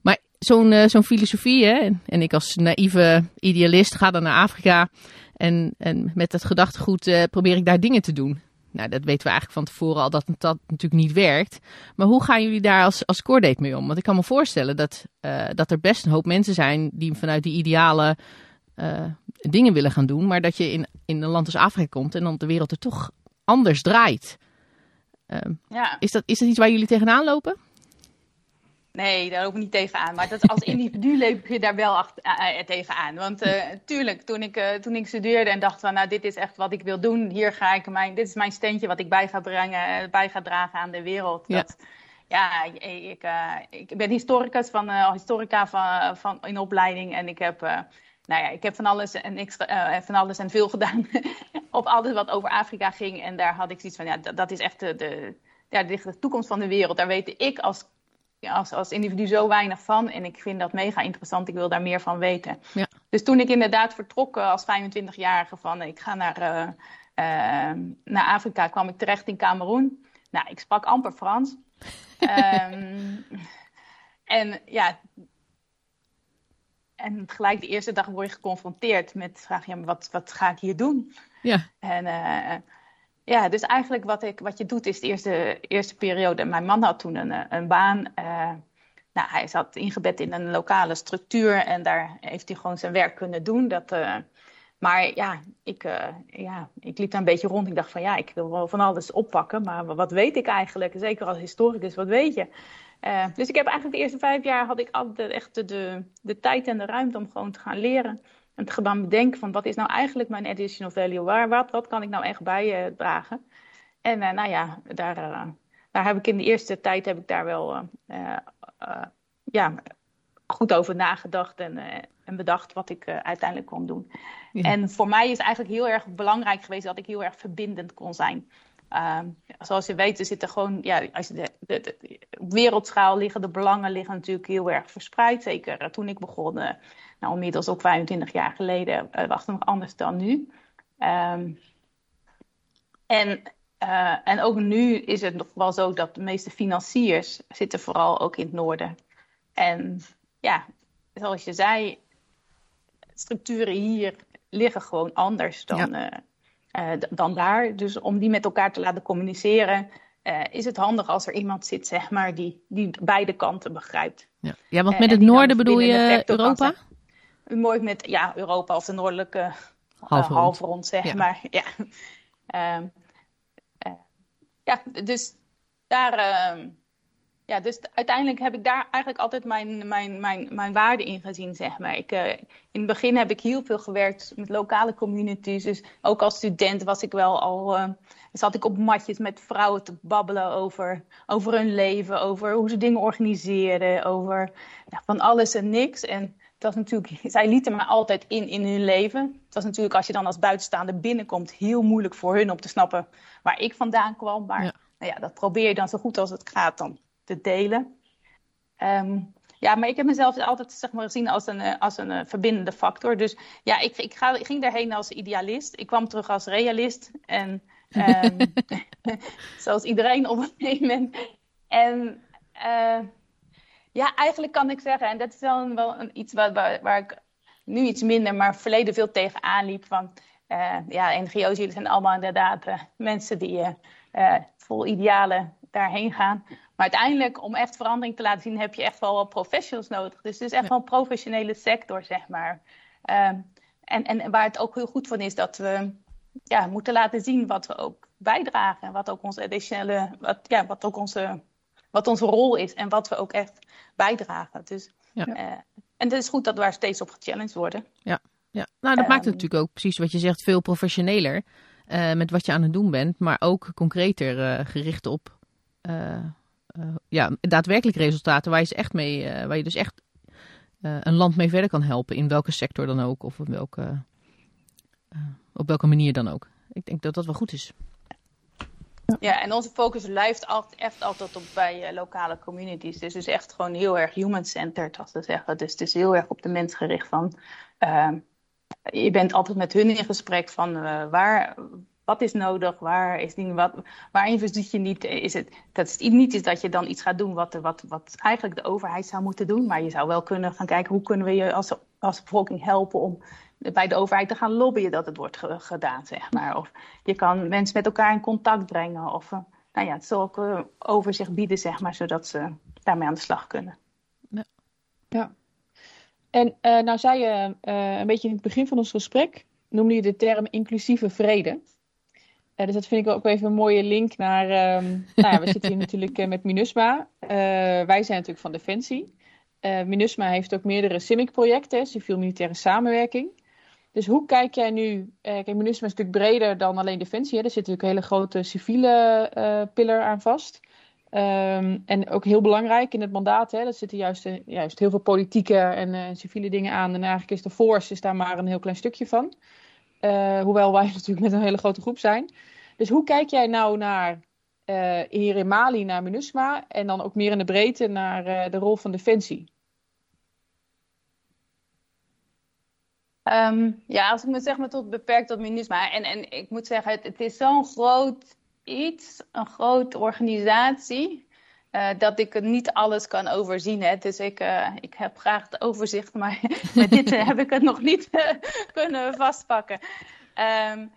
Maar zo'n zo'n filosofie, hè, en, ik als naïeve idealist ga dan naar Afrika en, en met dat gedachtegoed probeer ik daar dingen te doen. Nou, dat weten we eigenlijk van tevoren al dat dat natuurlijk niet werkt. Maar hoe gaan jullie daar als, als Coredate mee om? Want ik kan me voorstellen dat, eh, dat er best een hoop mensen zijn die vanuit die idealen eh, dingen willen gaan doen, maar dat je in, in een land als Afrika komt en dan de wereld er toch anders draait. Ehm, Ja. is, dat, is dat iets waar jullie tegenaan lopen? Nee, daar loop ik niet tegenaan. Maar dat, als individu leep je daar wel achter, eh, eh, tegenaan. Want eh, tuurlijk, toen ik, toen ik studeerde en dacht van, nou, dit is echt wat ik wil doen. Hier ga ik mijn, dit is mijn steentje wat ik bij ga brengen, bij ga dragen aan de wereld. Ja. Dat, ja, ik, ik, ik ben historicus van, historica van, van, in opleiding. En ik heb, nou ja, ik heb van alles en, extra, van alles en veel gedaan op alles wat over Afrika ging. En daar had ik zoiets van, ja, dat, dat is echt de, de, ja, de, toekomst van de wereld. Daar weet ik als als, als individu zo weinig van. En ik vind dat mega interessant. Ik wil daar meer van weten. Ja. Dus toen ik inderdaad vertrok eh, als 25-jarige van ik ga naar, eh, eh, naar Afrika, kwam ik terecht in Cameroen. Nou, ik sprak amper Frans. Ehm, en ja. En gelijk de eerste dag word je geconfronteerd met de vraag: ja, maar wat, wat ga ik hier doen? Ja, En eh, ja, dus eigenlijk wat, ik, wat je doet is de eerste, periode. Mijn man had toen een, een baan. eh, nou, hij zat ingebed in een lokale structuur en daar heeft hij gewoon zijn werk kunnen doen. Dat, eh, maar ja ik, eh, ja, ik liep daar een beetje rond. Ik dacht van ja, ik wil wel van alles oppakken, maar wat weet ik eigenlijk? Zeker als historicus, wat weet je? Dus ik heb eigenlijk de eerste vijf jaar had ik altijd echt de, de, de tijd en de ruimte om gewoon te gaan leren. En te gaan bedenken van wat is nou eigenlijk mijn additional value? Waar, wat, wat kan ik nou echt bijdragen? en eh, nou ja, daar, eh, daar heb ik in de eerste tijd heb ik daar wel eh, ja, goed over nagedacht en, en bedacht wat ik uiteindelijk kon doen. Ja. En voor mij is eigenlijk heel erg belangrijk geweest dat ik heel erg verbindend kon zijn. Ehm, zoals je weet, er zitten gewoon, ja, als je de, de, de- op wereldschaal liggen de belangen liggen natuurlijk heel erg verspreid. Zeker eh, toen ik begon, eh, nou inmiddels ook 25 jaar geleden, eh, was het nog anders dan nu. Ehm, en, en ook nu is het nog wel zo dat de meeste financiers zitten vooral ook in het noorden. En ja, zoals je zei, structuren hier liggen gewoon anders dan, eh, dan daar. Dus om die met elkaar te laten communiceren, eh, is het handig als er iemand zit, zeg maar, die, die beide kanten begrijpt. ja. ja want Eh, met het noorden bedoel je Europa? Mooi met ja, Europa of de noordelijke Halfrond. halfrond, zeg Ja. maar. Ja. Ehm, eh, ja, dus daar. Ja, dus uiteindelijk heb ik daar eigenlijk altijd mijn, mijn, mijn, mijn waarde in gezien, zeg maar. Ik, eh, in het begin heb ik heel veel gewerkt met lokale communities. Dus ook als student was ik wel al... eh, zat ik op matjes met vrouwen te babbelen over, over hun leven, over hoe ze dingen organiseerden, over ja, van alles en niks. En dat was natuurlijk, zij lieten me altijd in in hun leven. Het was natuurlijk als je dan als buitenstaander binnenkomt heel moeilijk voor hun om te snappen waar ik vandaan kwam. Maar Ja. nou ja, dat probeer je dan zo goed als het gaat dan te delen. Ehm, ja, maar ik heb mezelf altijd zeg maar, gezien als een, eh, als een eh, verbindende factor. Dus ja, ik, ik, ga, ik ging daarheen als idealist. Ik kwam terug als realist. En ehm, zoals iedereen op een gegeven moment. En eh, ja, eigenlijk kan ik zeggen, en dat is wel, een, wel een, iets waar, waar, waar ik nu iets minder, maar verleden veel tegenaan liep. Van, eh, ja, NGO's, jullie zijn allemaal inderdaad mensen die vol idealen daarheen gaan. Maar uiteindelijk, om echt verandering te laten zien, heb je echt wel wat professionals nodig. Dus het is echt Ja. wel een professionele sector, zeg maar. Ehm, en, en waar het ook heel goed van is dat we ja, moeten laten zien wat we ook bijdragen. En wat ook onze additionele, wat, ja, wat ook onze, wat onze rol is en wat we ook echt bijdragen. Dus, Ja. eh, en het is goed dat we daar steeds op gechallenged worden. Ja, nou dat maakt het Ehm. natuurlijk ook precies wat je zegt, veel professioneler eh, met wat je aan het doen bent, maar ook concreter eh, gericht op ja, daadwerkelijk resultaten waar je, ze echt mee, eh, waar je dus echt eh, een land mee verder kan helpen, in welke sector dan ook of op welke, eh, op welke manier dan ook. Ik denk dat dat wel goed is. Ja, en onze focus blijft altijd, echt altijd op bij eh, lokale communities. Dus het is echt gewoon heel erg human-centered, als ze zeggen. Dus het is heel erg op de mens gericht van... ehm, je bent altijd met hun in gesprek van eh, waar, wat is nodig, waar is dingen, wat, waar investeer je niet. Is het, dat is niet is dat je dan iets gaat doen wat, wat, wat eigenlijk de overheid zou moeten doen. Maar je zou wel kunnen gaan kijken hoe kunnen we je als, als bevolking helpen om bij de overheid te gaan lobbyen dat het wordt ge- gedaan, zeg maar. Of je kan mensen met elkaar in contact brengen. Of eh, nou ja, het eh, overzicht bieden, zeg maar, zodat ze daarmee aan de slag kunnen. Ja. En uh, nou zei je uh, een beetje in het begin van ons gesprek, noemde je de term inclusieve vrede. Uh, dus dat vind ik ook even een mooie link naar, um, nou ja, we zitten hier natuurlijk met MINUSMA. wij zijn natuurlijk van Defensie. MINUSMA heeft ook meerdere CIMIC-projecten, civiel-militaire samenwerking. Dus hoe kijk jij nu, kijk MINUSMA is natuurlijk breder dan alleen Defensie. Hè? Er zit natuurlijk een hele grote civiele pillar aan vast. Um, en ook heel belangrijk in het mandaat, hè, er zitten juist, juist heel veel politieke en civiele dingen aan. En eigenlijk is de force is daar maar een heel klein stukje van. Uh, hoewel wij natuurlijk met een hele grote groep zijn. Dus hoe kijk jij nou naar hier in Mali, naar MINUSMA en dan ook meer in de breedte naar de rol van Defensie? Um, ja, als ik me zeg maar tot beperkt tot MINUSMA. En, en ik moet zeggen, het, het is zo'n groot iets, een grote organisatie, uh, dat ik niet alles kan overzien. Hè. Dus ik, uh, ik heb graag het overzicht, maar met dit heb ik het nog niet kunnen vastpakken. Um,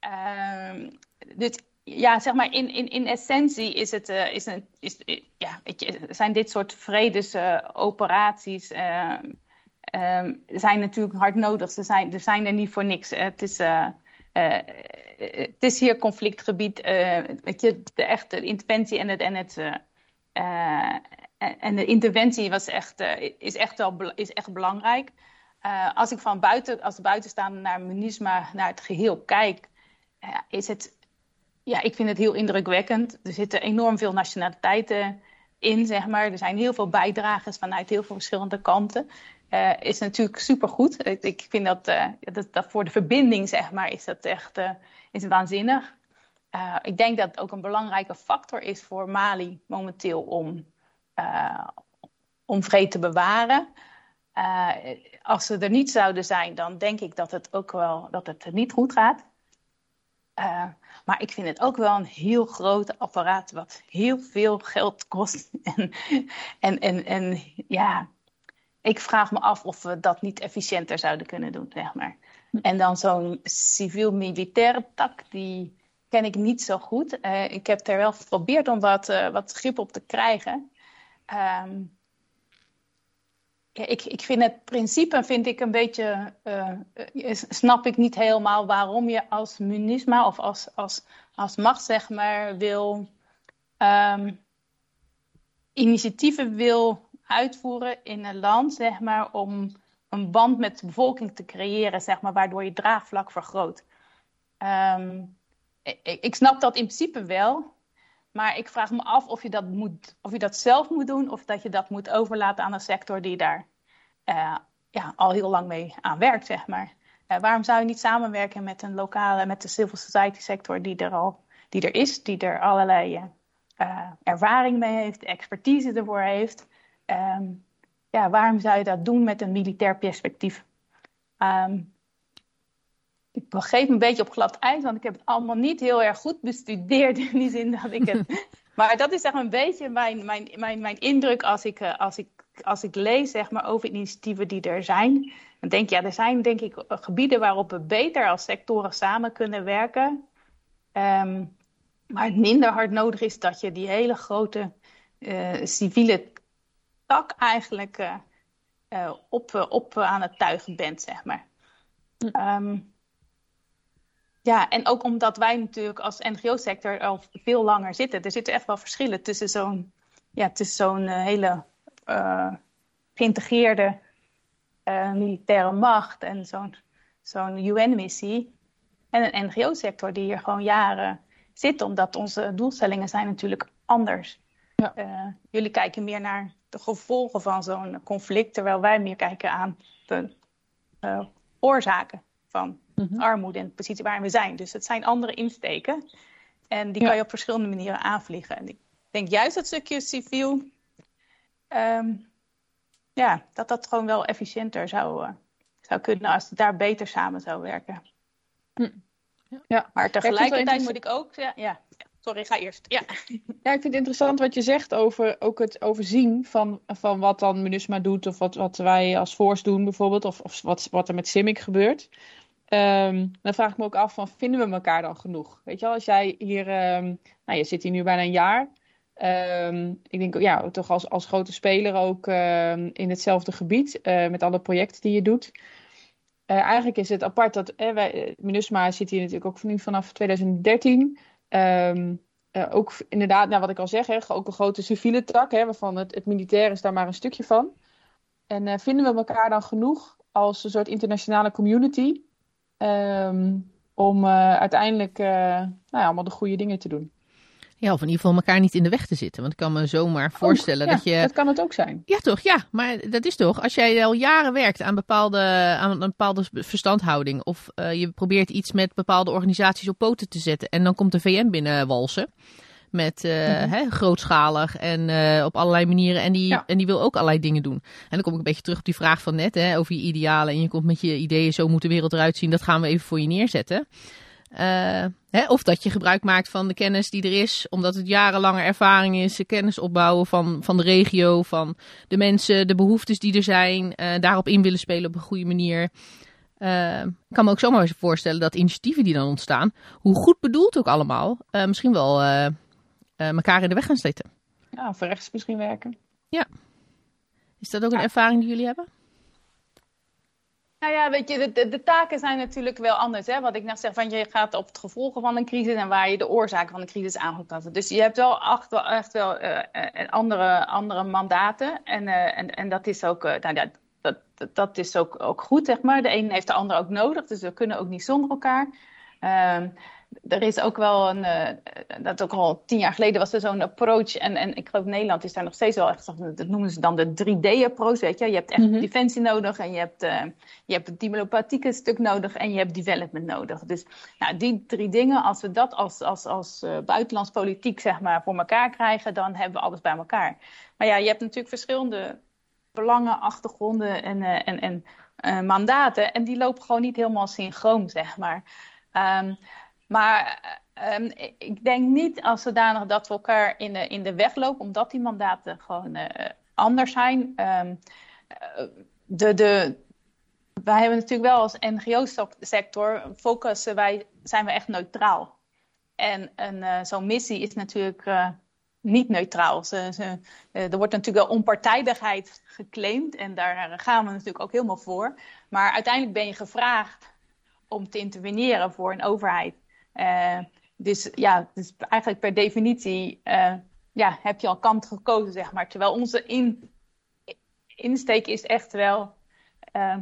um, dus ja, zeg maar, in, in, in essentie is het, is een, is, ja, weet je, zijn dit soort vredesoperaties zijn natuurlijk hard nodig. Ze zijn, er zijn er niet voor niks. Het is het is hier conflictgebied. Uh, weet de echte interventie en het. En het uh, en de interventie was echt, is, echt wel, is echt belangrijk. als ik van buiten, als buitenstaander naar MINUSMA, naar het geheel kijk, is het, ja, ik vind het heel indrukwekkend. Er zitten enorm veel nationaliteiten in, zeg maar. Er zijn heel veel bijdragers vanuit heel veel verschillende kanten uh, is natuurlijk supergoed. Ik, ik vind dat, dat, dat, voor de verbinding, zeg maar, is dat echt is waanzinnig. ik denk dat het ook een belangrijke factor is voor Mali momenteel om, om vrede te bewaren. als ze er niet zouden zijn, dan denk ik dat het ook wel dat het niet goed gaat. maar ik vind het ook wel een heel groot apparaat wat heel veel geld kost. en, en, en, en ja, ik vraag me af of we dat niet efficiënter zouden kunnen doen, zeg maar. En dan zo'n civiel-militaire tak, die ken ik niet zo goed. Uh, ik heb er wel geprobeerd om wat, uh, wat grip op te krijgen. Um, ja, ik, ik vind het principe vind ik een beetje, uh, snap ik niet helemaal waarom je als munisma of als, als, als macht zeg maar wil um, initiatieven wil uitvoeren in een land, zeg maar, om een band met de bevolking te creëren, zeg maar, waardoor je draagvlak vergroot. Um, ik, ik, snap dat in principe wel, maar ik vraag me af of je dat, moet, of je dat zelf moet doen of dat je dat moet overlaten aan een sector die daar uh, ja, al heel lang mee aan werkt, zeg maar. Uh, waarom zou je niet samenwerken met een lokale, met de civil society sector die er al die er is, die er allerlei uh, ervaring mee heeft, expertise ervoor heeft. Um, ja, waarom zou je dat doen met een militair perspectief? Um, ik begreep een beetje op glad ijs, want ik heb het allemaal niet heel erg goed bestudeerd in die zin dat ik het. maar dat is zeg maar een beetje mijn, mijn, mijn, mijn indruk als ik, uh, als, ik, als ik lees zeg maar, over initiatieven die er zijn. Dan denk ik, ja, er zijn denk ik gebieden waarop we beter als sectoren samen kunnen werken. Um, maar het minder hard nodig is dat je die hele grote uh, civiele tak eigenlijk uh, uh, op, uh, op aan het tuigen bent, zeg maar. Um, ja, en ook omdat wij natuurlijk als NGO-sector al veel langer zitten. Er zitten echt wel verschillen tussen zo'n ja, tussen zo'n hele geïntegreerde militaire macht en zo'n zo'n UN-missie. En een NGO-sector die hier gewoon jaren zit, omdat onze doelstellingen zijn natuurlijk anders. Ja. Uh, jullie kijken meer naar de gevolgen van zo'n conflict, terwijl wij meer kijken aan de uh, oorzaken van mm-hmm. armoede en de positie waarin we zijn. Dus het zijn andere insteken en die ja. kan je op verschillende manieren aanvliegen. En ik denk juist dat stukje civiel, um, ja, dat dat gewoon wel efficiënter zou, uh, zou kunnen als het daar beter samen zou werken. Hm. Ja. Maar tegelijkertijd moet ik ook, ja, ja Sorry, ga eerst. Ja. ja, ik vind het interessant wat je zegt over ook het overzien van, van wat dan MINUSMA doet of wat, wat wij als Force doen bijvoorbeeld, of, of wat, wat er met CIMIC gebeurt. Um, dan vraag ik me ook af van, vinden we elkaar dan genoeg? Weet je wel, als jij hier, um, nou je zit hier nu bijna een jaar, Ehm, ik denk ja, toch als, als grote speler ook ehm, in hetzelfde gebied, eh, met alle projecten die je doet. Eh, eigenlijk is het apart dat eh, wij, MINUSMA zit hier natuurlijk ook nu vanaf 2013. Ehm, ook inderdaad, nou, wat ik al zeg, hè, ook een grote civiele tak, hè, waarvan het, het militair is daar maar een stukje van. En vinden we elkaar dan genoeg als een soort internationale community om uiteindelijk nou ja, allemaal de goede dingen te doen? Ja, of in ieder geval elkaar niet in de weg te zitten. Want ik kan me zomaar voorstellen ja, dat je. Dat kan het ook zijn. Ja, toch? Ja, maar dat is toch. Als jij al jaren werkt aan, bepaalde, aan een bepaalde verstandhouding. of uh, je probeert iets met bepaalde organisaties op poten te zetten. en dan komt de VN binnenwalsen. Met uh, hè, grootschalig en uh, op allerlei manieren. En die, ja. en die wil ook allerlei dingen doen. En dan kom ik een beetje terug op die vraag van net hè, over je idealen. En je komt met je ideeën, zo moet de wereld eruit zien. Dat gaan we even voor je neerzetten. Uh, hè, of dat je gebruik maakt van de kennis die er is, omdat het jarenlange ervaring is, de kennis opbouwen van, van de regio, van de mensen, de behoeftes die er zijn, uh, daarop in willen spelen op een goede manier. Uh, ik kan me ook zomaar eens voorstellen dat initiatieven die dan ontstaan, hoe goed bedoeld ook allemaal, misschien wel elkaar in de weg gaan zitten. Ja, voor rechts misschien werken. Ja. Is dat ook een ervaring die jullie hebben? Nou ja, weet je, de, taken zijn natuurlijk wel anders. Hè? Wat ik net zeg, van je gaat op het gevolgen van een crisis en waar je de oorzaken van de crisis aan kan Dus je hebt wel echt echt wel uh, andere, andere mandaten. En, uh, en, en dat is ook, nou, ja, dat, dat, is ook, ook goed, zeg maar. De een heeft de ander ook nodig, dus we kunnen ook niet zonder elkaar. Er is ook wel een, uh, dat ook al tien jaar geleden was er zo'n approach. En, en ik geloof Nederland is daar nog steeds wel echt, dat noemen ze dan de 3D-approach, weet je. Je hebt echt mm -hmm. defensie nodig en je hebt, uh, je hebt het diplomatieke stuk nodig en je hebt development nodig. Dus nou, die drie dingen, als we dat als, als, als uh, buitenlands politiek zeg maar voor elkaar krijgen, dan hebben we alles bij elkaar. Maar ja, je hebt natuurlijk verschillende belangen, achtergronden en, en, en mandaten. En die lopen gewoon niet helemaal synchroon, zeg maar. Um, maar um, ik denk niet als zodanig dat we elkaar in de, in de weg lopen, omdat die mandaten gewoon uh, anders zijn. Um, de, de, wij hebben natuurlijk wel als NGO-sector focussen wij, zijn we echt neutraal. En uh, zo'n missie is natuurlijk niet neutraal. Ze, ze, er wordt natuurlijk wel onpartijdigheid geclaimd en daar gaan we natuurlijk ook helemaal voor. Maar uiteindelijk ben je gevraagd om te interveneren voor een overheid. Uh, dus ja, dus eigenlijk per definitie uh, ja, heb je al kant gekozen, zeg maar. Terwijl onze in, insteek is echt wel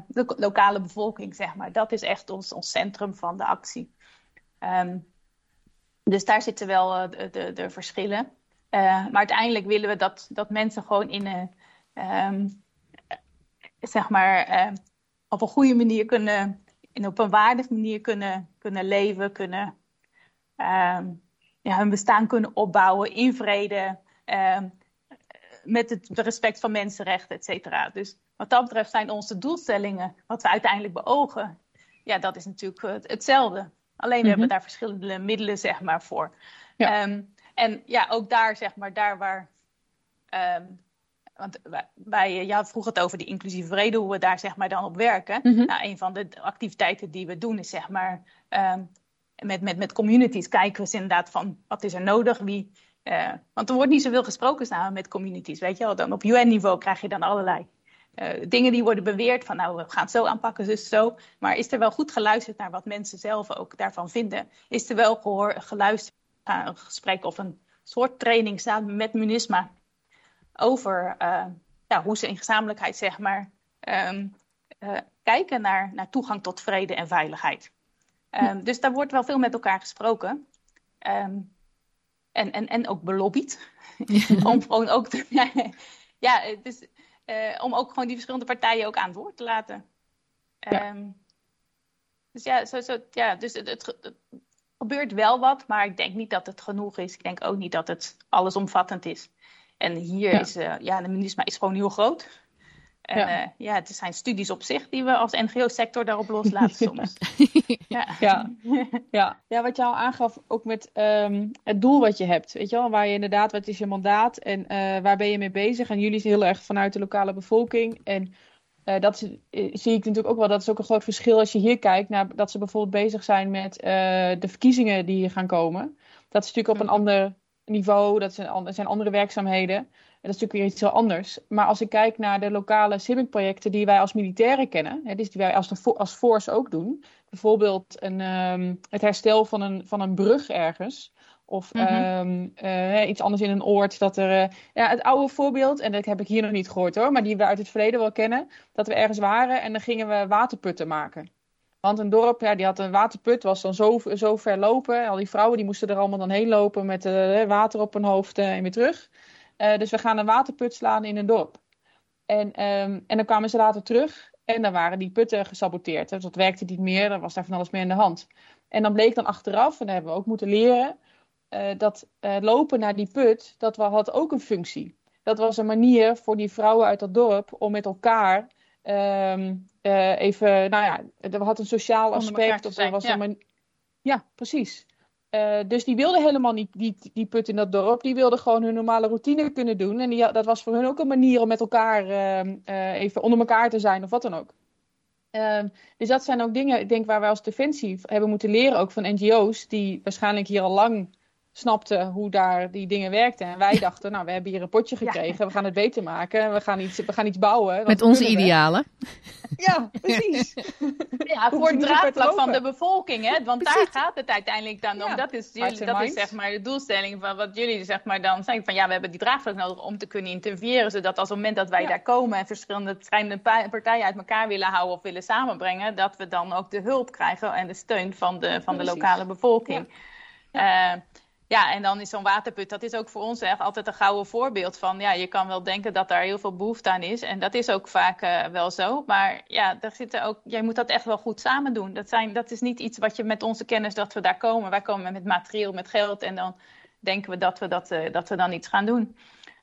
de lokale bevolking, zeg maar. Dat is echt ons, ons centrum van de actie. Um, dus daar zitten wel de, de, de verschillen. maar uiteindelijk willen we dat, dat mensen gewoon in um, zeg maar, op een goede manier kunnen, en op een waardige manier kunnen, kunnen leven, kunnen ja, hun bestaan kunnen opbouwen in vrede, um, met het respect van mensenrechten, et cetera. Dus wat dat betreft zijn onze doelstellingen, wat we uiteindelijk beogen, ja, dat is natuurlijk hetzelfde. Alleen mm -hmm. hebben we daar verschillende middelen, zeg maar, voor. Ja. Um, en ja, ook daar, zeg maar, daar waar. Um, want wij, ja, vroeg het over die inclusieve vrede, hoe we daar zeg maar dan op werken. Mm -hmm. nou, een van de activiteiten die we doen is zeg maar um, met, met, met communities kijken we inderdaad van wat is er nodig, wie. Uh, want er wordt niet zoveel gesproken samen met communities, weet je wel. Dan op UN-niveau krijg je dan allerlei uh, dingen die worden beweerd van nou, we gaan het zo aanpakken, dus zo. Maar is er wel goed geluisterd naar wat mensen zelf ook daarvan vinden? Is er wel gehoor, geluisterd naar een gesprek of een soort training samen met MUNISMA over uh, ja, hoe ze in gezamenlijkheid, zeg maar, um, kijken naar, naar toegang tot vrede en veiligheid? Um, dus daar wordt wel veel met elkaar gesproken. Um, en, en, en ook belobbyd. om gewoon ook te, ja, dus, uh, om ook gewoon die verschillende partijen ook aan het woord te laten. Ja. Um, dus ja, zo, zo, ja dus het, het, het, gebeurt wel wat, maar ik denk niet dat het genoeg is. Ik denk ook niet dat het allesomvattend is. En hier ja. is, uh, ja, de minister is gewoon heel groot. En ja. Uh, ja, het zijn studies op zich die we als NGO-sector daarop loslaten soms. ja. Ja. ja. ja, wat je al aangaf, ook met um, het doel wat je hebt. Weet je wel, waar je inderdaad, wat is je mandaat en uh, waar ben je mee bezig? En jullie zijn heel erg vanuit de lokale bevolking. En uh, dat is, zie ik natuurlijk ook wel, dat is ook een groot verschil als je hier kijkt naar dat ze bijvoorbeeld bezig zijn met de verkiezingen die hier gaan komen. Dat is natuurlijk op een ander niveau, dat zijn, dat zijn andere werkzaamheden. Dat is natuurlijk weer iets heel anders. Maar als ik kijk naar de lokale CIMIC-projecten die wij als militairen kennen, hè, dus die wij als, als force ook doen, bijvoorbeeld een, um, het herstel van een, van een brug ergens. Of mm -hmm. uh, iets anders in een oord. Dat er, uh, ja, het oude voorbeeld, en dat heb ik hier nog niet gehoord hoor, maar die we uit het verleden wel kennen. Dat we ergens waren en dan gingen we waterputten maken. Want een dorp, ja, die had een waterput, was dan zo, zo ver lopen. Al die vrouwen die moesten er allemaal dan heen lopen met uh, water op hun hoofd en weer terug. Dus we gaan een waterput slaan in een dorp. En, um, en dan kwamen ze later terug en dan waren die putten gesaboteerd. Dus dat werkte niet meer, er was daar van alles mee in de hand. En dan bleek dan achteraf, en dat hebben we ook moeten leren uh, dat uh, lopen naar die put, dat had ook een functie. Dat was een manier voor die vrouwen uit dat dorp om met elkaar um, uh, even, nou ja, er had een sociaal aspect. Of er was ja. een ja, precies. Dus die wilden helemaal niet die, die put in dat dorp. Die wilden gewoon hun normale routine kunnen doen. En die, dat was voor hun ook een manier om met elkaar ehm, even onder elkaar te zijn of wat dan ook. Uh, dus dat zijn ook dingen, ik denk, waar wij als Defensie hebben moeten leren, ook van NGO's, die waarschijnlijk hier al lang snapten hoe daar die dingen werkten. En wij dachten, nou, we hebben hier een potje gekregen, ja. we gaan het beter maken, we gaan iets, we gaan iets bouwen. Met onze idealen. Ja, precies. Ja, voor het draagvlak van de bevolking, hè? want precies. daar gaat het uiteindelijk dan om. Ja. Dat, is, jullie, dat is zeg maar de doelstelling van wat jullie zeg maar dan zeggen van ja, we hebben die draagvlak nodig om te kunnen interveneren, zodat als op het moment dat wij ja. daar komen en verschillende, verschillende partijen uit elkaar willen houden of willen samenbrengen, dat we dan ook de hulp krijgen en de steun van de, van de lokale bevolking. Ja. Uh, ja, en dan is zo'n waterput, dat is ook voor ons echt altijd een gouden voorbeeld van, ja, je kan wel denken dat daar heel veel behoefte aan is. En dat is ook vaak uh, wel zo. Maar ja, daar zitten ook, jij moet dat echt wel goed samen doen. Dat, zijn, dat is niet iets wat je met onze kennis dat we daar komen. Wij komen met materieel, met geld en dan denken we dat we, dat, uh, dat we dan iets gaan doen.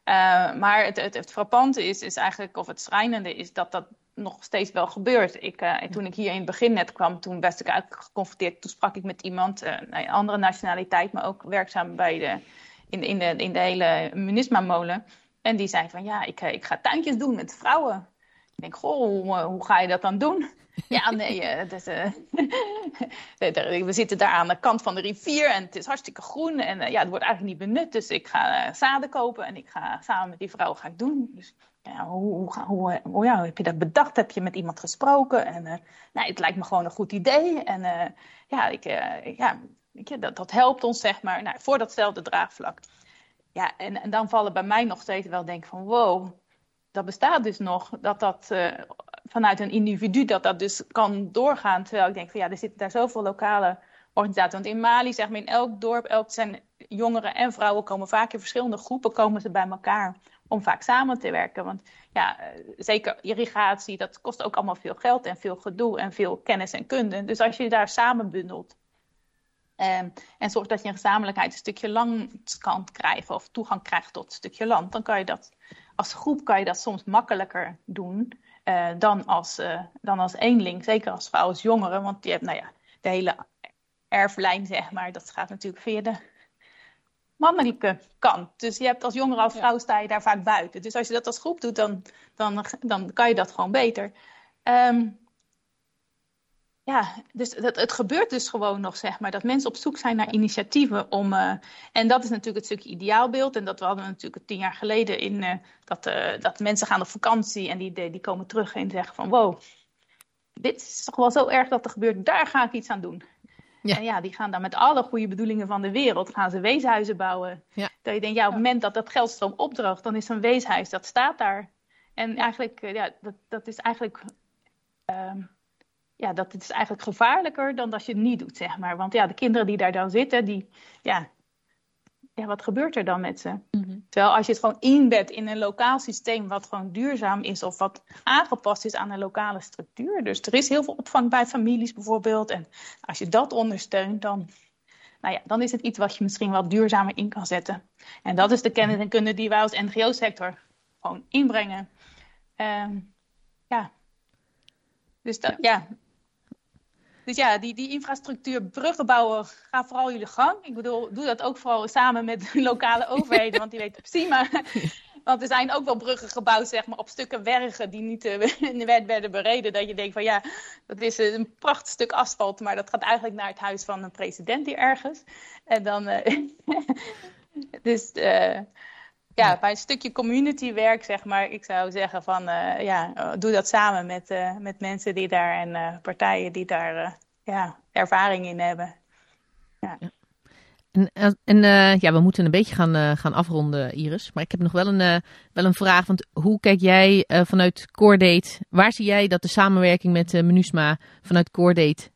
Uh, maar het, het, het frappante is, is eigenlijk, of het schrijnende is, dat dat nog steeds wel gebeurt. Ik, uh, toen ik hier in het begin net kwam, toen werd ik eigenlijk geconfronteerd. Toen sprak ik met iemand, uh, een andere nationaliteit, maar ook werkzaam bij de, in, in, de, in de hele Munisma-molen. En die zei van, ja, ik, ik ga tuintjes doen met vrouwen. Ik denk, goh, hoe, ga je dat dan doen? Ja, nee, we zitten daar aan de kant van de rivier en het is hartstikke groen. En ja, het wordt eigenlijk niet benut, dus ik ga zaden kopen en ik ga samen met die vrouw ga ik doen. Dus hoe, hoe, hoe ja, heb je dat bedacht? Heb je met iemand gesproken? En nou, het lijkt me gewoon een goed idee. En ja, ik, ja ik, dat, dat helpt ons, zeg maar, nou, voor datzelfde draagvlak. Ja, en, en dan vallen bij mij nog steeds wel denken van wow, dat bestaat dus nog. Dat dat vanuit een individu dat dat dus kan doorgaan. Terwijl ik denk van ja, er zitten daar zoveel lokale organisaties. Want in Mali, zeg maar, in elk dorp, elk zijn jongeren en vrouwen komen vaak in verschillende groepen komen ze bij elkaar om vaak samen te werken. Want ja, zeker irrigatie, dat kost ook allemaal veel geld en veel gedoe en veel kennis en kunde. Dus als je daar samen bundelt en, en zorgt dat je een gezamenlijkheid een stukje land kan krijgen of toegang krijgt tot een stukje land, dan kan je dat als groep kan je dat soms makkelijker doen uh, dan, als, uh, dan als eenling. Zeker als vrouw, als jongere. Want je hebt nou ja, de hele erflijn, zeg maar. Dat gaat natuurlijk via de mannelijke kant. Dus je hebt als jongere, als vrouw sta je daar vaak buiten. Dus als je dat als groep doet, dan, dan, dan kan je dat gewoon beter. Um, ja, dus het, het gebeurt dus gewoon nog, zeg maar, dat mensen op zoek zijn naar initiatieven om. Uh, en dat is natuurlijk het stukje ideaalbeeld. En dat we hadden natuurlijk tien jaar geleden in uh, dat, uh, dat mensen gaan op vakantie en die, die komen terug en zeggen van wow, dit is toch wel zo erg dat er gebeurt, daar ga ik iets aan doen. Ja. En ja, die gaan dan met alle goede bedoelingen van de wereld, gaan ze weeshuizen bouwen. Ja. Dat je denkt, ja, op het moment dat dat geldstroom opdroogt, dan is zo'n weeshuis, dat staat daar. En eigenlijk, ja, dat, dat is eigenlijk. Um, ja, dat is eigenlijk gevaarlijker dan dat je het niet doet, zeg maar. Want ja, de kinderen die daar dan zitten, die, ja, ja wat gebeurt er dan met ze? Mm -hmm. Terwijl als je het gewoon inbedt in een lokaal systeem wat gewoon duurzaam is of wat aangepast is aan een lokale structuur. Dus er is heel veel opvang bij families bijvoorbeeld. En als je dat ondersteunt, dan, nou ja, dan is het iets wat je misschien wel duurzamer in kan zetten. En dat is de kennis en kunde die wij als NGO-sector gewoon inbrengen. Um, ja. Dus dat, ja, dus ja, die, die infrastructuur, bruggen bouwen, ga vooral jullie gang. Ik bedoel, doe dat ook vooral samen met de lokale overheden, want die weten precies. Maar, want er zijn ook wel bruggen gebouwd zeg maar, op stukken wergen die niet uh, werden bereden. Dat je denkt van ja, dat is een prachtig stuk asfalt, maar dat gaat eigenlijk naar het huis van een president hier ergens. En dan, uh, dus uh, ja, bij een stukje communitywerk, zeg maar, ik zou zeggen van uh, ja, doe dat samen met, uh, met mensen die daar en partijen die daar ja, ervaring in hebben. Ja. ja. En, en ja, we moeten een beetje gaan, gaan afronden, Iris. Maar ik heb nog wel een, wel een vraag. Want hoe kijk jij vanuit Coredate? Waar zie jij dat de samenwerking met MINUSMA vanuit Coredate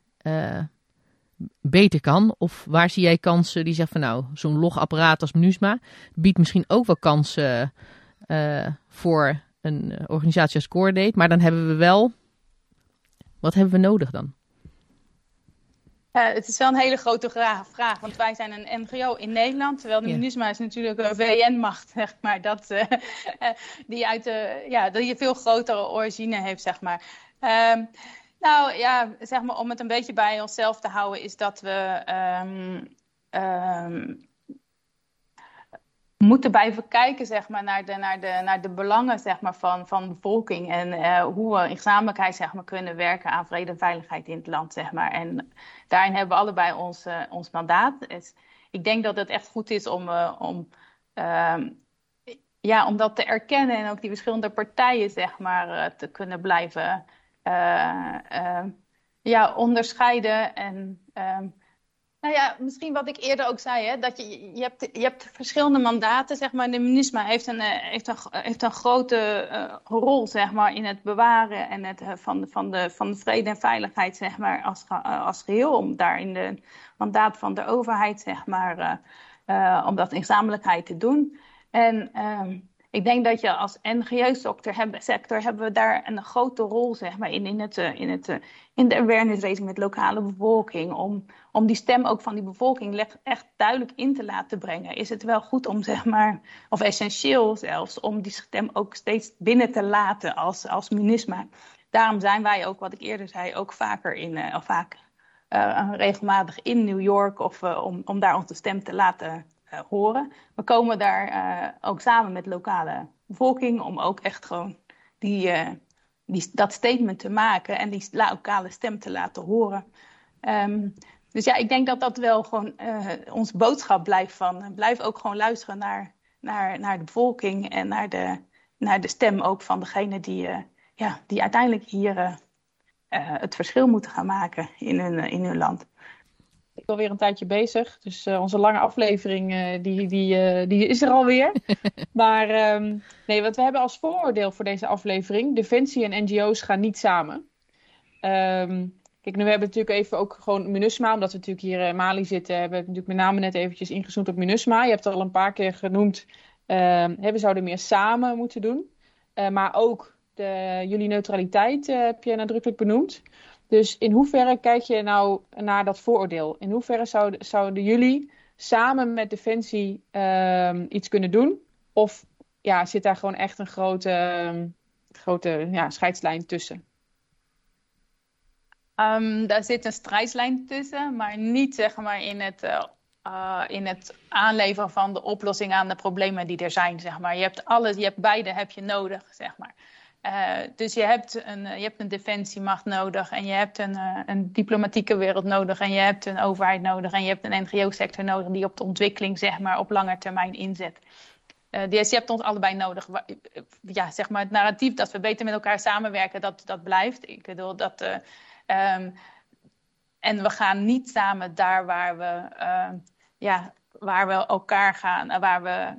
beter kan? Of waar zie jij kansen die zeggen van nou, zo'n logapparaat als MINUSMA biedt misschien ook wel kansen voor een organisatie als Coredate. Maar dan hebben we wel, wat hebben we nodig dan? Uh, het is wel een hele grote vraag, want wij zijn een NGO in Nederland, terwijl de. MINUSMA is natuurlijk een VN-macht, zeg maar, dat, uh, die, uit de, ja, die veel grotere origine heeft, zeg maar. Um, nou ja, zeg maar, om het een beetje bij onszelf te houden, is dat we um, um, moeten blijven kijken zeg maar, naar, de, naar, de, naar de belangen zeg maar, van, van de bevolking. En uh, hoe we in gezamenlijkheid zeg maar, kunnen werken aan vrede en veiligheid in het land. Zeg maar. En daarin hebben we allebei ons, uh, ons mandaat. Dus ik denk dat het echt goed is om, uh, om, ja, om dat te erkennen en ook die verschillende partijen zeg maar, te kunnen blijven ja, onderscheiden. En nou ja, misschien wat ik eerder ook zei, hè, dat je, je, hebt, je hebt verschillende mandaten, zeg maar. De MINUSMA heeft een, heeft een, heeft een grote rol, zeg maar, in het bewaren en het, van, de, van, de, van de vrede en veiligheid, zeg maar, als, als geheel. Om daar in de mandaat van de overheid, zeg maar, om dat in gezamenlijkheid te doen. En ehm, ik denk dat je als NGO-sector hebben, sector, hebben we daar een grote rol zeg maar, in, in, het, in, het, in de awareness raising met lokale bevolking. Om, om die stem ook van die bevolking echt duidelijk in te laten brengen. Is het wel goed om, zeg maar, of essentieel zelfs, om die stem ook steeds binnen te laten als, als MINISMA. Daarom zijn wij ook, wat ik eerder zei, ook vaker in, uh, of vaak regelmatig in New York of om, om daar onze stem te laten horen. We komen daar uh, ook samen met lokale bevolking om ook echt gewoon die, uh, die, dat statement te maken en die lokale stem te laten horen. Um, dus ja, ik denk dat dat wel gewoon onze boodschap blijft van blijf ook gewoon luisteren naar, naar, naar de bevolking en naar de, naar de stem ook van degene die, ja, die uiteindelijk hier het verschil moeten gaan maken in hun, in hun land alweer een tijdje bezig. Dus uh, onze lange aflevering uh, die, die, uh, die is er alweer. maar um, nee, wat we hebben als vooroordeel voor deze aflevering. Defensie en NGO's gaan niet samen. Um, kijk, nu hebben we natuurlijk even ook gewoon MINUSMA. Omdat we natuurlijk hier in Mali zitten. Hebben we natuurlijk met name net eventjes ingezoomd op MINUSMA. Je hebt het al een paar keer genoemd. Um, we zouden meer samen moeten doen. maar ook de, jullie neutraliteit heb je nadrukkelijk benoemd. Dus in hoeverre kijk je nou naar dat vooroordeel? In hoeverre zouden, zouden jullie samen met Defensie um, iets kunnen doen? Of ja, zit daar gewoon echt een grote, um, grote ja, scheidslijn tussen? Um, daar zit een scheidslijn tussen, maar niet zeg maar in het, uh, uh, in het aanleveren van de oplossing aan de problemen die er zijn. Zeg maar. Je hebt alles, je hebt beide heb je nodig, zeg maar. Uh, dus je hebt, een, je hebt een defensiemacht nodig en je hebt een, uh, een diplomatieke wereld nodig en je hebt een overheid nodig en je hebt een NGO-sector nodig die op de ontwikkeling zeg maar, op lange termijn inzet. Uh, je hebt ons allebei nodig. Ja, zeg maar het narratief dat we beter met elkaar samenwerken, dat, dat blijft. Ik bedoel dat. Um, en we gaan niet samen daar waar we, ja, waar we elkaar gaan, waar we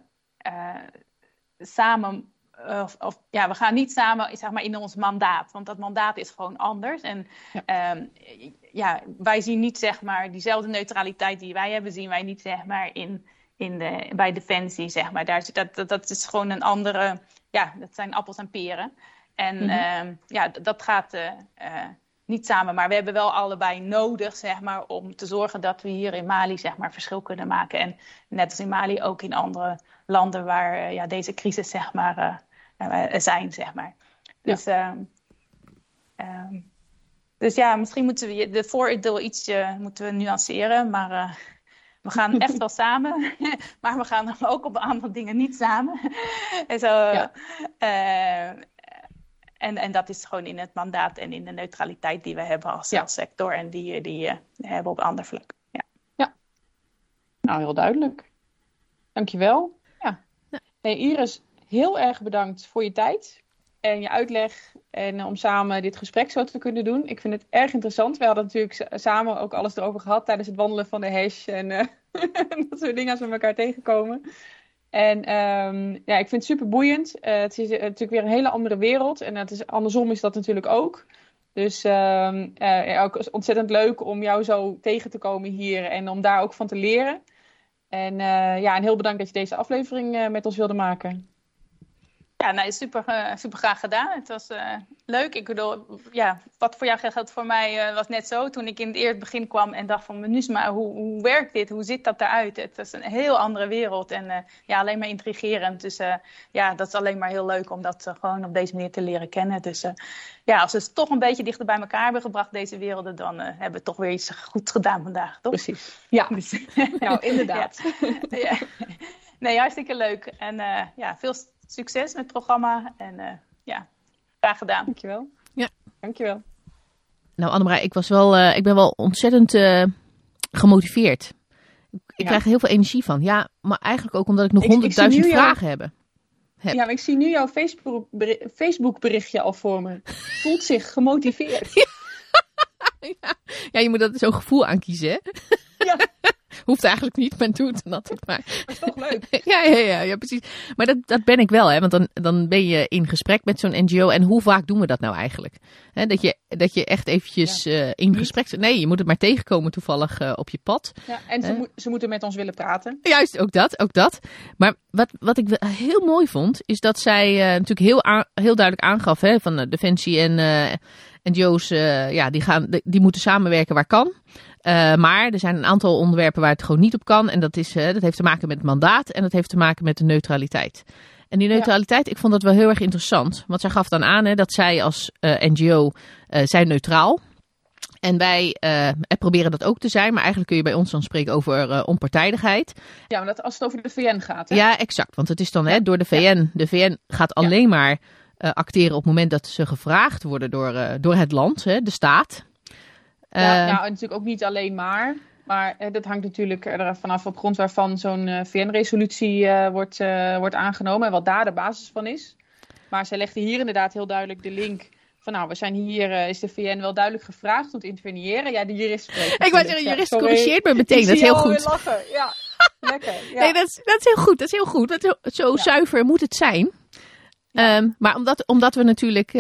samen of, of, ja, we gaan niet samen zeg maar, in ons mandaat, want dat mandaat is gewoon anders. En ja. Um, ja, wij zien niet zeg maar diezelfde neutraliteit die wij hebben, zien wij niet zeg maar in, in de, bij Defensie. Zeg maar. Daar, dat, dat, dat is gewoon een andere, ja, dat zijn appels en peren. En mm -hmm. um, ja, dat gaat uh, uh, niet samen, maar we hebben wel allebei nodig, zeg maar, om te zorgen dat we hier in Mali, zeg maar, verschil kunnen maken. En net als in Mali ook in andere landen waar uh, ja, deze crisis, zeg maar, uh, zijn, zeg maar. Dus, ja. Um, dus ja, misschien moeten we de vooroordeel ietsje moeten we nuanceren, maar we gaan echt wel samen, maar we gaan ook op een aantal dingen niet samen. en, zo, ja. uh, en, en dat is gewoon in het mandaat en in de neutraliteit die we hebben als, ja. sector en die, die uh, hebben op ander vlak. Ja. ja, nou heel duidelijk. Dankjewel. Ja. Hey, Iris, heel erg bedankt voor je tijd en je uitleg en eh, om samen dit gesprek zo te kunnen doen. Ik vind het erg interessant. We hadden natuurlijk sa- samen ook alles erover gehad tijdens het wandelen van de hash en eh, dat soort dingen als we elkaar tegenkomen. En ehm, ja, ik vind het super boeiend. Eh, het is eh, natuurlijk weer een hele andere wereld en het is, andersom is dat natuurlijk ook. Dus ehm, eh, ook ontzettend leuk om jou zo tegen te komen hier en om daar ook van te leren. En ja, en heel bedankt dat je deze aflevering met ons wilde maken. Ja, nee, super, eh, super graag gedaan. Het was eh, leuk. Ik bedoel, ja, wat voor jou geldt voor mij eh, was net zo. Toen ik in het eerste begin kwam en dacht van, Minusma, hoe, hoe werkt dit? Hoe zit dat eruit? Het is een heel andere wereld en ja, alleen maar intrigerend. Dus ja, dat is alleen maar heel leuk om dat gewoon op deze manier te leren kennen. Dus ja, als we het toch een beetje dichter bij elkaar hebben gebracht, deze werelden, dan hebben we toch weer iets goed gedaan vandaag, toch? Precies. Ja, nou inderdaad. ja. Nee, hartstikke leuk. En ja, veel succes met het programma. En eh, ja, graag gedaan. Dankjewel. Ja. Dankjewel. Nou, Annemarij, ik, was wel, eh, ik ben wel ontzettend eh, gemotiveerd. Ik Ja. krijg er heel veel energie van. Ja, maar eigenlijk ook omdat ik nog honderdduizend jou- vragen heb. Heb. Ja, maar ik zie nu jouw Facebook, beri- Facebook berichtje al voor me. Voelt zich gemotiveerd. Ja, je moet dat zo'n gevoel aankiezen, hè? Ja, Hoeft eigenlijk niet, maar doe het dan altijd maar. dat is toch leuk. Ja, ja, ja, ja precies. Maar dat, dat ben ik wel, hè? Want dan, dan ben je in gesprek met zo'n NGO. En hoe vaak doen we dat nou eigenlijk? Hè, dat, je, dat je echt eventjes eh, in Niet. gesprek... Nee, je moet het maar tegenkomen toevallig eh, op je pad. Ja, en ze, ze moeten met ons willen praten. Juist, ook dat, ook dat. Maar wat, wat ik heel mooi vond, is dat zij eh, natuurlijk heel, heel duidelijk aangaf hè, van Defensie en NGO's, eh, ja, die, gaan, die, die moeten samenwerken waar kan. Eh, maar er zijn een aantal onderwerpen waar het gewoon niet op kan. En dat, is, eh, dat heeft te maken met het mandaat en dat heeft te maken met de neutraliteit. En die neutraliteit, ik vond dat wel heel erg interessant. Want zij gaf dan aan hè, dat zij als eh, NGO zijn neutraal. En wij eh, proberen dat ook te zijn. Maar eigenlijk kun je bij ons dan spreken over onpartijdigheid. Ja, maar dat, als het over de VN gaat. Hè? Ja, exact. Want het is dan hè, door de VN. De VN gaat alleen maar acteren op het moment dat ze gevraagd worden door, door het land, hè, de staat. Ja, Eh, nou, natuurlijk ook niet alleen maar. Maar eh, dat hangt natuurlijk er vanaf op grond waarvan zo'n eh, VN-resolutie wordt, wordt aangenomen. En wat daar de basis van is. Maar zij legde hier inderdaad heel duidelijk de link. Van nou, we zijn hier, is de VN wel duidelijk gevraagd om te interveneren. Ja, de jurist spreekt ik wou zeggen, Ja, jurist sorry. corrigeert me meteen. Ik Dat is heel goed. lachen. Ja, lekker. Ja. Nee, dat is, dat is heel goed. Dat is heel goed. Dat, is- zo Ja. zuiver moet het zijn. Ehm, maar omdat, omdat we natuurlijk.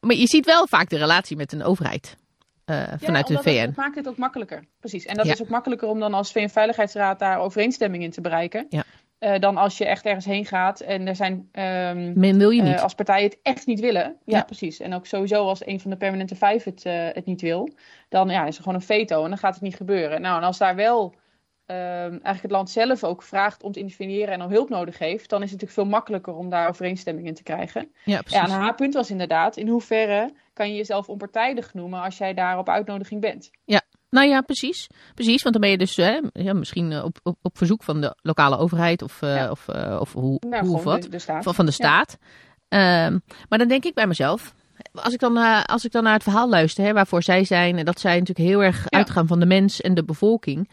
maar je ziet wel vaak de relatie met een overheid. Eh, Ja, vanuit de VN. Het maakt het ook makkelijker. Precies. En dat Ja. is ook makkelijker om dan als VN-veiligheidsraad daar overeenstemming in te bereiken. Ja. Eh, dan als je echt ergens heen gaat en er zijn. ehm, Men wil je eh, niet. als partijen het echt niet willen. Ja, precies. En ook sowieso als een van de permanente vijf het, het niet wil. Dan ja, is er gewoon een veto en dan gaat het niet gebeuren. Nou, en als daar wel eigenlijk het land zelf ook vraagt om te interveneren en om hulp nodig heeft. Dan is het natuurlijk veel makkelijker om daar overeenstemming in te krijgen. ja, precies. Ja, en haar punt was inderdaad, in hoeverre kan je jezelf onpartijdig noemen als jij daar op uitnodiging bent? Nou ja, precies. Precies, want dan ben je dus hè, ja, misschien eh, op, op, op verzoek van de lokale overheid of, eh, Ja. of, eh, of hoe, Nou, hoe of wat. de, de staat. Van, van de staat. Ehm, maar dan denk ik bij mezelf, als ik dan, als ik dan naar het verhaal luister, hè, waarvoor zij zijn, en dat zij natuurlijk heel erg Ja. uitgaan van de mens en de bevolking.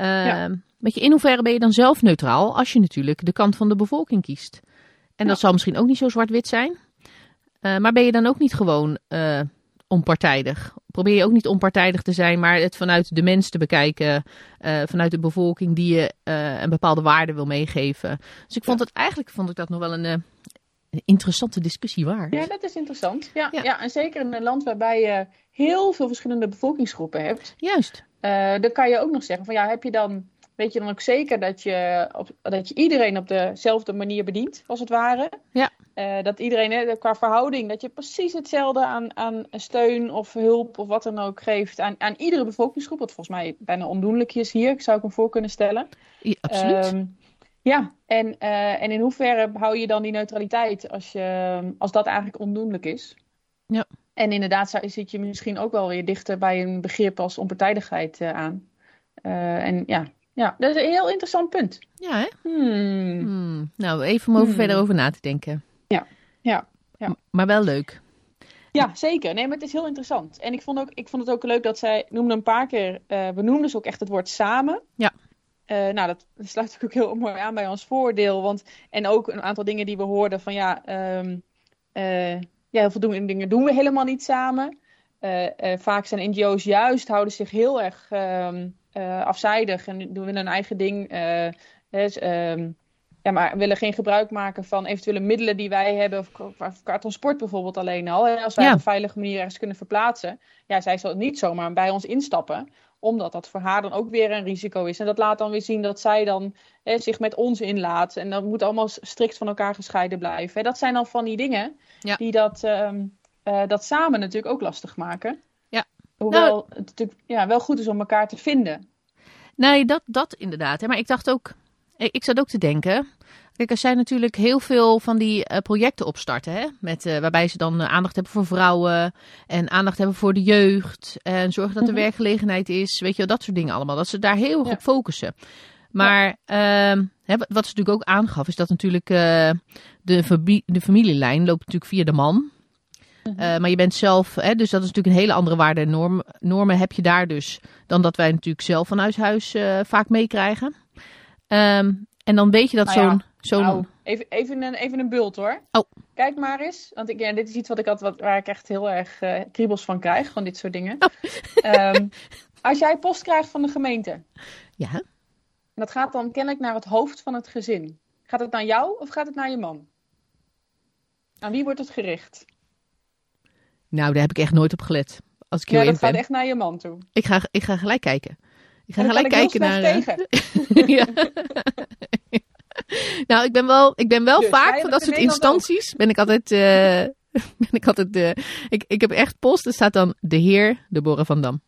Ehm, Ja. Weet je, in hoeverre ben je dan zelf neutraal als je natuurlijk de kant van de bevolking kiest? En dat zal misschien ook niet zo zwart-wit zijn. Eh, maar ben je dan ook niet gewoon eh, onpartijdig? Probeer je ook niet onpartijdig te zijn, maar het vanuit de mens te bekijken, eh, vanuit de bevolking die je een bepaalde waarde wil meegeven. Dus ik vond het eigenlijk vond ik dat nog wel een, een interessante discussie waard. Ja, dat is interessant. Ja, Ja. ja. en zeker in een land waarbij je heel veel verschillende bevolkingsgroepen hebt. Juist. Eh, dan kan je ook nog zeggen van ja, heb je dan, weet je dan ook zeker dat je, op, dat je iedereen op dezelfde manier bedient, als het ware? Ja. Eh, dat iedereen hè, qua verhouding, dat je precies hetzelfde aan, aan steun of hulp of wat dan ook geeft aan, aan iedere bevolkingsgroep. Wat volgens mij bijna ondoenlijk is hier, zou ik me voor kunnen stellen. Ja, absoluut. Ehm, ja, en, eh, en in hoeverre hou je dan die neutraliteit als, je, als dat eigenlijk ondoenlijk is? Ja. En inderdaad zit je misschien ook wel weer dichter bij een begrip als onpartijdigheid eh, aan. Eh, en ja, ja, dat is een heel interessant punt. ja, hè? Hmm. Hmm. Nou, even om over Hmm. verder over na te denken. Ja, ja, ja. Maar wel leuk. Ja, zeker. Nee, maar het is heel interessant. En ik vond, ook, ik vond het ook leuk dat zij noemde een paar keer, eh, we noemden ze ook echt het woord samen. Ja. nou, dat sluit ook heel mooi aan bij ons voordeel. Want, en ook een aantal dingen die we hoorden van ja, eh, ja heel veel dingen doen we helemaal niet samen. Eh, eh, vaak zijn NGO's juist, houden zich heel erg ehm, eh, afzijdig en doen hun eigen ding. dus, ehm, ja, maar willen geen gebruik maken van eventuele middelen die wij hebben, of qua, qua transport bijvoorbeeld alleen al. Hè, Als wij Ja. op een veilige manier ergens kunnen verplaatsen, ja, zij zal niet zomaar bij ons instappen omdat dat voor haar dan ook weer een risico is. En dat laat dan weer zien dat zij dan hè, zich met ons inlaat. En dat moet allemaal strikt van elkaar gescheiden blijven. Hè. Dat zijn dan van die dingen Ja. die dat, ehm, eh, dat samen natuurlijk ook lastig maken. Ja. Hoewel Nou- het natuurlijk ja, wel goed is om elkaar te vinden. Nee, dat, dat inderdaad. Hè. Maar ik dacht ook, ik zat ook te denken. Kijk, er zijn natuurlijk heel veel van die eh, projecten opstarten. Hè? Met, eh, waarbij ze dan eh, aandacht hebben voor vrouwen. En aandacht hebben voor de jeugd. En zorgen dat er Mhm. werkgelegenheid is. Weet je wel, dat soort dingen allemaal. Dat ze daar heel erg Ja. op focussen. Maar ehm, hè, wat ze natuurlijk ook aangaf, is dat natuurlijk de, de familielijn loopt natuurlijk via de man. Mhm. Maar je bent zelf, hè, dus dat is natuurlijk een hele andere waarde en norm, normen heb je daar dus dan dat wij natuurlijk zelf vanuit huis eh, vaak meekrijgen. Ehm, en dan weet je dat Nou ja, zo'n, zo'n Nou, even, even, een, even een bult hoor. Oh. Kijk maar eens. Want ik, ja, dit is iets wat ik altijd, wat, waar ik echt heel erg eh, kriebels van krijg. Van dit soort dingen. Oh. Ehm, als jij post krijgt van de gemeente. ja, En dat gaat dan kennelijk naar het hoofd van het gezin. Gaat het naar jou of gaat het naar je man? Aan wie wordt het gericht? nou daar heb ik echt nooit op gelet. Als ik Ja, dat ben. gaat echt naar je man toe. Ik, ga, ik ga gelijk kijken. Ik ga gelijk kijken naar. slecht eh, tegen. ja. nou, ik ben wel, ik ben wel Dus, vaak van dat soort instanties. Ben ik altijd. eh, ben ik altijd ik, ik heb echt post. Er staat dan de heer Deborah van Dam.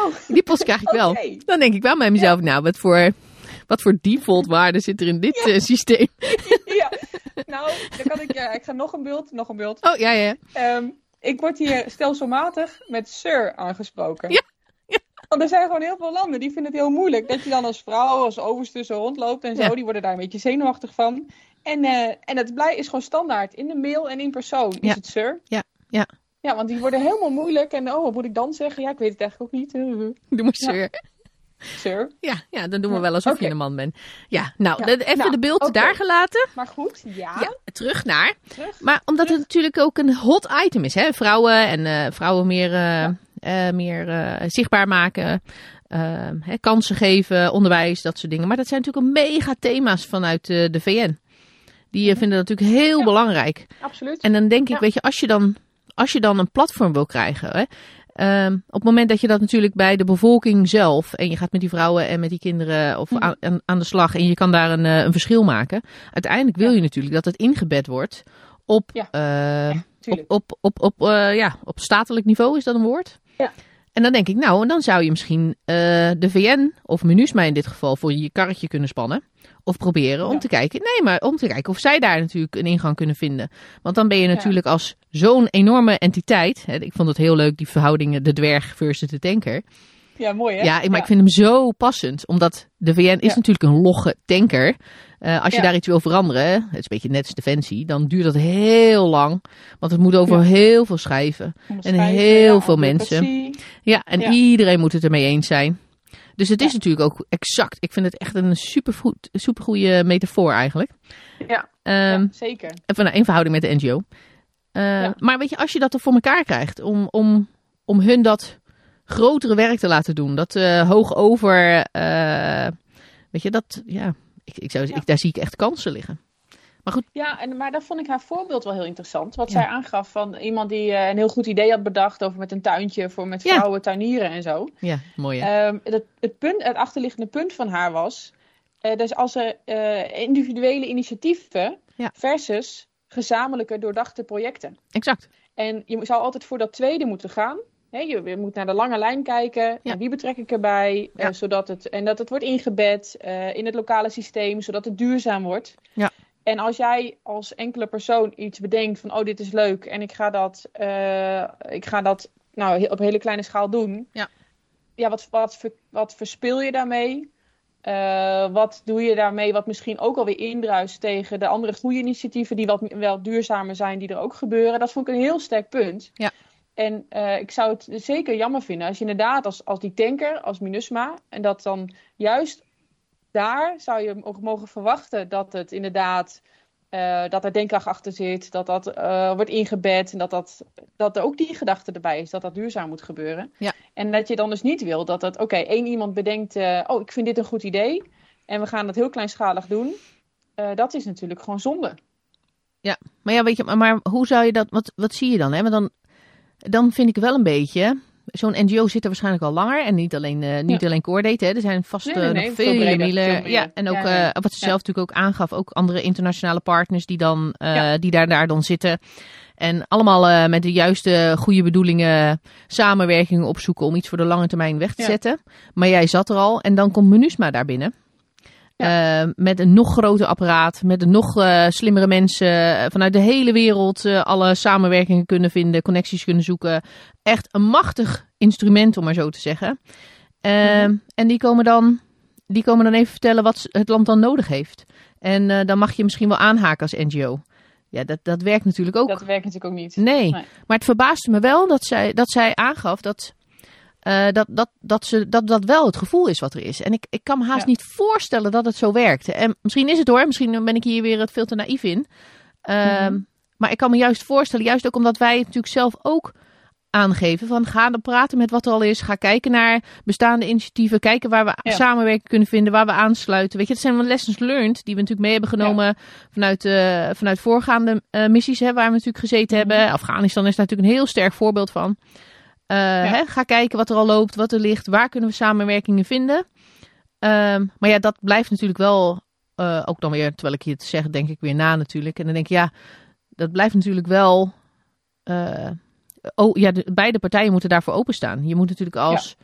Oh. Die post krijg ik wel. Dan denk ik wel bij mezelf, nou, wat voor, wat voor default waarde zit er in dit eh, systeem? Ja, nou, dan kan ik, ja, ik ga nog een beeld, nog een beeld. Oh, ja, ja. Ehm, ik word hier stelselmatig met sir aangesproken. Ja, Want er zijn gewoon heel veel landen die vinden het heel moeilijk dat je dan als vrouw, als overste zo rondloopt en zo. Ja. Die worden daar een beetje zenuwachtig van. En, eh, en het blij is gewoon standaard. In de mail en in persoon is het sir. Ja, ja. Ja, want die worden helemaal moeilijk. En oh, wat moet ik dan zeggen? Ja, ik weet het eigenlijk ook niet. Doe maar Ja. sir. sir. Ja, ja, dan doen we wel alsof oké. je een man bent. Ja, nou, Ja. even Nou, de beeld daar gelaten. Maar goed, ja. Ja, terug naar. Terug. Maar omdat Terug. het natuurlijk ook een hot item is, hè? Vrouwen en eh, vrouwen meer, eh, eh, meer eh, zichtbaar maken, eh, hè, kansen geven, onderwijs, dat soort dingen. Maar dat zijn natuurlijk een mega thema's vanuit eh, de VN. Die eh, vinden dat natuurlijk heel Ja. belangrijk. Absoluut. En dan denk ik, Ja. weet je, als je dan, als je dan een platform wil krijgen. Hè, ehm, op het moment dat je dat natuurlijk bij de bevolking zelf. en je gaat met die vrouwen en met die kinderen of Mhm. aan, aan, de slag. en je kan daar een, een verschil maken. Uiteindelijk wil Ja. je natuurlijk dat het ingebed wordt op. Ja. op, op, op, op, ja, op statelijk niveau, is dat een woord? Ja. En dan denk ik, nou, en dan zou je misschien eh, de VN, of MINUSMA in dit geval, voor je karretje kunnen spannen. Of proberen om Ja. te kijken, nee, maar om te kijken of zij daar natuurlijk een ingang kunnen vinden. Want dan ben je natuurlijk als zo'n enorme entiteit. Hè, ik vond het heel leuk, die verhoudingen, de dwerg versus de tanker. Ja, mooi hè? Ja, maar ik vind hem zo passend. Omdat de VN is Ja. natuurlijk een logge tanker. Eh, als je Ja. daar iets wil veranderen, het is een beetje net als Defensie, dan duurt dat heel lang. Want het moet over heel veel schrijven. Onderschrijven, heel veel mensen. Ja, en iedereen moet het ermee eens zijn. Dus het is natuurlijk ook exact. Ik vind het echt een supergoed, supergoeie metafoor eigenlijk. Ja, Ehm, zeker. Even in verhouding met de NGO. Eh, Ja. Maar weet je, als je dat er voor elkaar krijgt, om, om, om hun dat grotere werk te laten doen, dat eh hoog over, eh, weet je, dat, ja, ik, ik zou, Ja. Ik, daar zie ik echt kansen liggen. Ja, en, maar dat vond ik haar voorbeeld wel heel interessant. Wat Ja. zij aangaf van iemand die eh, een heel goed idee had bedacht over met een tuintje voor met Ja. vrouwen tuinieren en zo. Ja, mooi? Ehm, het, het, punt, het achterliggende punt van haar was, dus als er individuele initiatieven versus gezamenlijke doordachte projecten. exact. En je zou altijd voor dat tweede moeten gaan. Je, moet naar de lange lijn kijken. Ja. En wie betrek ik erbij? eh, zodat het, en dat het wordt ingebed eh, in het lokale systeem, zodat het duurzaam wordt. Ja. En als jij als enkele persoon iets bedenkt van, oh, dit is leuk en ik ga dat, eh, ik ga dat nou, op hele kleine schaal doen. Ja. Ja, wat, wat, wat verspil je daarmee? Wat doe je daarmee wat misschien ook alweer indruist tegen de andere goede initiatieven die wat wel duurzamer zijn, die er ook gebeuren? Dat vond ik een heel sterk punt. Ja. En eh, ik zou het zeker jammer vinden als je inderdaad als, als die tanker, als MINUSMA, en dat dan juist daar zou je ook mogen verwachten dat het inderdaad eh, dat er denkkracht achter zit, dat dat eh, wordt ingebed en dat, dat, dat er ook die gedachte erbij is, dat dat duurzaam moet gebeuren. Ja. En dat je dan dus niet wil dat dat, oké, één iemand bedenkt, oh, ik vind dit een goed idee en we gaan dat heel kleinschalig doen. dat is natuurlijk gewoon zonde. Ja, maar ja, weet je, maar, maar hoe zou je dat, wat, wat zie je dan? Hè? Want dan, dan vind ik wel een beetje, zo'n NGO zit er waarschijnlijk al langer. En niet alleen, uh, niet Ja. alleen Coordate, hè. er zijn vast Nee, eh, nee, nog nee, veel. Ja, en ook Ja, eh, wat ze zelf natuurlijk ook aangaf, ook andere internationale partners die, dan, eh, die daar, daar dan zitten. En allemaal eh, met de juiste goede bedoelingen samenwerkingen opzoeken om iets voor de lange termijn weg te zetten. Maar jij zat er al en dan komt MINUSMA daar binnen. Eh, met een nog groter apparaat, met een nog eh, slimmere mensen eh, vanuit de hele wereld eh, alle samenwerkingen kunnen vinden, connecties kunnen zoeken. Echt een machtig instrument, om maar zo te zeggen. Eh, Mhm. En die komen, dan, die komen dan even vertellen wat het land dan nodig heeft. En dan mag je misschien wel aanhaken als NGO. Ja, dat, dat werkt natuurlijk ook. Dat werkt natuurlijk ook niet. Nee. Nee. maar het verbaasde me wel dat zij, dat zij aangaf dat, eh, dat, dat, dat, ze, dat dat wel het gevoel is wat er is. En ik, ik kan me haast Ja. niet voorstellen dat het zo werkt. En misschien is het hoor, misschien ben ik hier weer het veel te naïef in. Ehm, Mhm. Maar ik kan me juist voorstellen, juist ook omdat wij natuurlijk zelf ook aangeven van ga dan praten met wat er al is, ga kijken naar bestaande initiatieven, kijken waar we Ja. samenwerking kunnen vinden, waar we aansluiten. Weet je, het zijn wel lessons learned die we natuurlijk mee hebben genomen vanuit, eh, vanuit voorgaande eh, missies hè, waar we natuurlijk gezeten Mhm. hebben. Afghanistan is daar natuurlijk een heel sterk voorbeeld van. Eh, hè, ga kijken wat er al loopt, wat er ligt, waar kunnen we samenwerkingen vinden. Ehm, maar ja, dat blijft natuurlijk wel, eh, ook dan weer, terwijl ik je het zeg, denk ik weer na natuurlijk. En dan denk ik, ja, dat blijft natuurlijk wel. eh, oh, ja, de, beide partijen moeten daarvoor openstaan. Je moet natuurlijk als,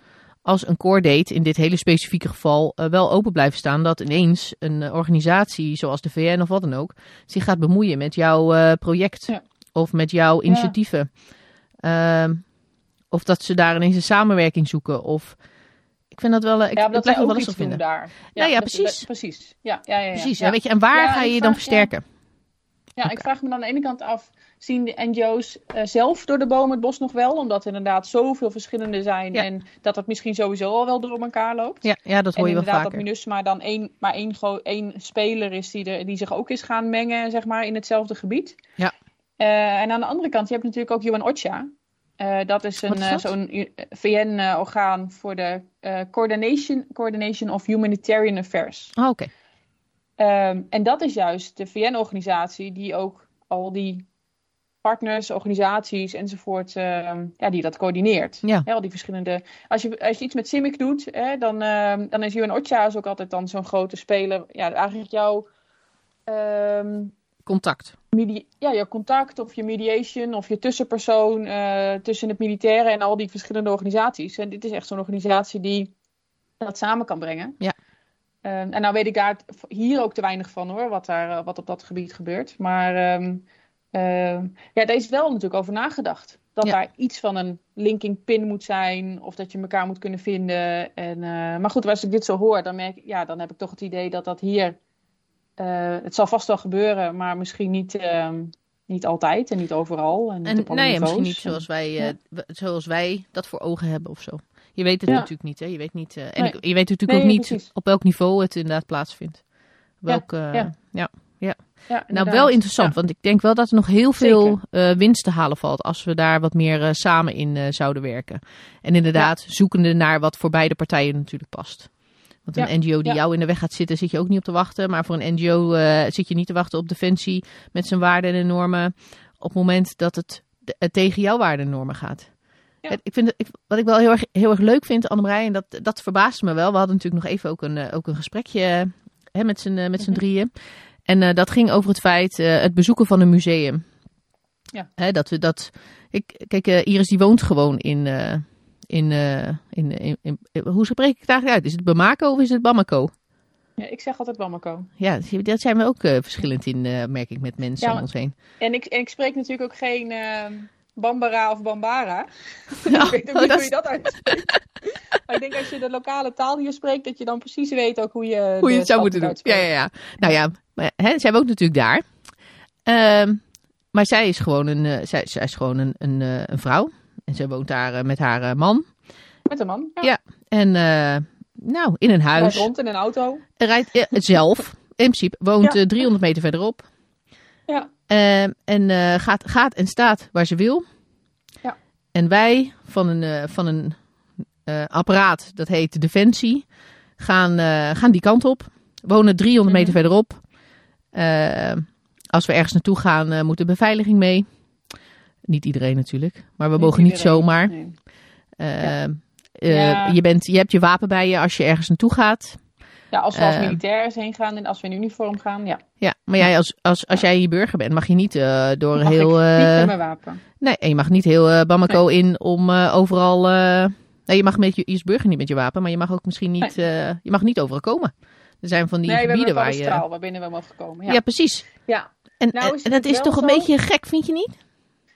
als een core date, in dit hele specifieke geval, wel open blijven staan dat ineens een organisatie zoals de VN of wat dan ook zich gaat bemoeien met jouw project Ja. of met jouw initiatieven. Ehm, of dat ze daar ineens een samenwerking zoeken. Of ik vind dat wel. eh, Ik, ja, ik dat ook wel doen vinden. daar. Nou ja, dat- precies. dat- precies. Ja, ja, ja, ja. Precies. Ja. Ja, weet je, en waar Ja, ga je je ik dan ja. versterken? Ja, ik vraag me dan aan de ene kant af, zien de NGO's eh, zelf door de bomen het bos nog wel? Omdat er inderdaad zoveel verschillende zijn Ja. en dat het misschien sowieso al wel door elkaar loopt. Ja, ja dat hoor en je wel inderdaad vaker. dat MINUSMA dan één, maar één, één speler is die, er, die zich ook is gaan mengen zeg maar, in hetzelfde gebied. Ja. Eh, en aan de andere kant, je hebt natuurlijk ook UN OCHA. Eh, dat is is eh, zo'n VN-orgaan voor de eh, coordination, coordination of Humanitarian Affairs. Oh, Oké. Ehm, en dat is juist de VN-organisatie die ook al die partners, organisaties enzovoort, ehm, ja, die dat coördineert. Ja. Al die verschillende. Als je, als je iets met CIMIC doet, hè, dan, ehm, dan is UN OCHA ook altijd dan zo'n grote speler. Ja, eigenlijk jouw, Contact. medi- ja, jouw contact of je mediation of je tussenpersoon eh, tussen het militaire en al die verschillende organisaties. En dit is echt zo'n organisatie die dat samen kan brengen. Ja. Ehm, en nou weet ik daar hier ook te weinig van hoor, wat, daar, eh, wat op dat gebied gebeurt. Maar ehm, ja, daar is wel natuurlijk over nagedacht. Dat Ja. daar iets van een linking pin moet zijn, of dat je elkaar moet kunnen vinden. En, eh, maar goed, als ik dit zo hoor, dan, merk, ik- ja, dan heb ik toch het idee dat dat hier. Eh, het zal vast wel gebeuren, maar misschien niet, ehm, niet altijd en niet overal. En, niet En alle nee, misschien niet zoals wij, eh, Ja. zoals wij dat voor ogen hebben of zo. Je weet het Ja. natuurlijk niet, hè? Je weet niet. eh, en Nee. je weet natuurlijk Nee, ook niet precies. op welk niveau het inderdaad plaatsvindt. Welk, ja. ja. Ja, Nou, wel interessant, want ik denk wel dat er nog heel veel winst te halen valt als we daar wat meer samen in zouden werken. En inderdaad, zoekende naar wat voor beide partijen natuurlijk past. Want een Ja, NGO die ja. jou in de weg gaat zitten, zit je ook niet op te wachten. Maar voor een NGO eh, zit je niet te wachten op Defensie met zijn waarden en normen. Op het moment dat het tegen jouw waarden en normen gaat. Ja. Ik vind ik, wat ik wel heel erg, heel erg leuk vind, Annemarij, en dat, dat verbaasde me wel. We hadden natuurlijk nog even ook een, eh, ook een gesprekje hè, met z'n eh, met z'n Mhm. drieën. En dat ging over het feit, het bezoeken van een museum. Ja. Hè, dat we dat. Ik, kijk, Iris die woont gewoon in. Eh, in, in, in, in- hoe spreek ik het eigenlijk uit? Is het Bamako of is het Bamako? Ja, ik zeg altijd Bamako. Ja, daar zijn we ook eh, verschillend in, eh, merk ik, met mensen Ja, om ons heen. En ik, en ik spreek natuurlijk ook geen ehm, Bambara of Bambara. Ik weet ook oh, niet dat hoe je dat uitspreekt. maar ik denk als je de lokale taal hier spreekt, dat je dan precies weet ook hoe je, hoe je het zou moeten doen. Ja, ja, ja. Nou ja, maar, hè, zij woont natuurlijk daar. Ehm, maar zij is gewoon een, zij, zij is gewoon een, een, een vrouw. En zij woont daar eh, met haar eh, man. Met een man. Ja. Ja. En eh, nou, in een Rijdt huis. rond in een auto. Rijdt eh, zelf, in principe, woont Ja. eh, 300 meter verderop. Ja. Eh, en gaat, gaat en staat waar ze wil. Ja. En wij van een, van een apparaat, dat heet Defensie, gaan, gaan die kant op. Wonen 300 meter Mhm. verderop. Eh, als we ergens naartoe gaan, moet de beveiliging mee. Niet iedereen natuurlijk, maar we mogen niet iedereen. zomaar. Nee. Eh, Ja. eh, Ja. je, bent, je hebt je wapen bij je als je ergens naartoe gaat. Ja, als we als Eh. militair heen gaan en als we in uniform gaan, ja. Ja, maar jij als, als, als jij je burger bent, mag je niet eh, door Mag heel. ik niet met mijn wapen. nee, en je mag niet heel Bamako in om eh, overal. eh, nee, je mag met je, je is burger niet met je wapen, maar je mag ook misschien niet. eh, je mag niet overal komen. Er zijn van die nee, we hebben gebieden een waar je. straal waarbinnen we mogen komen. Ja. Ja, precies. ja. En, Nou en- is en het dat is toch een beetje gek, vind je niet?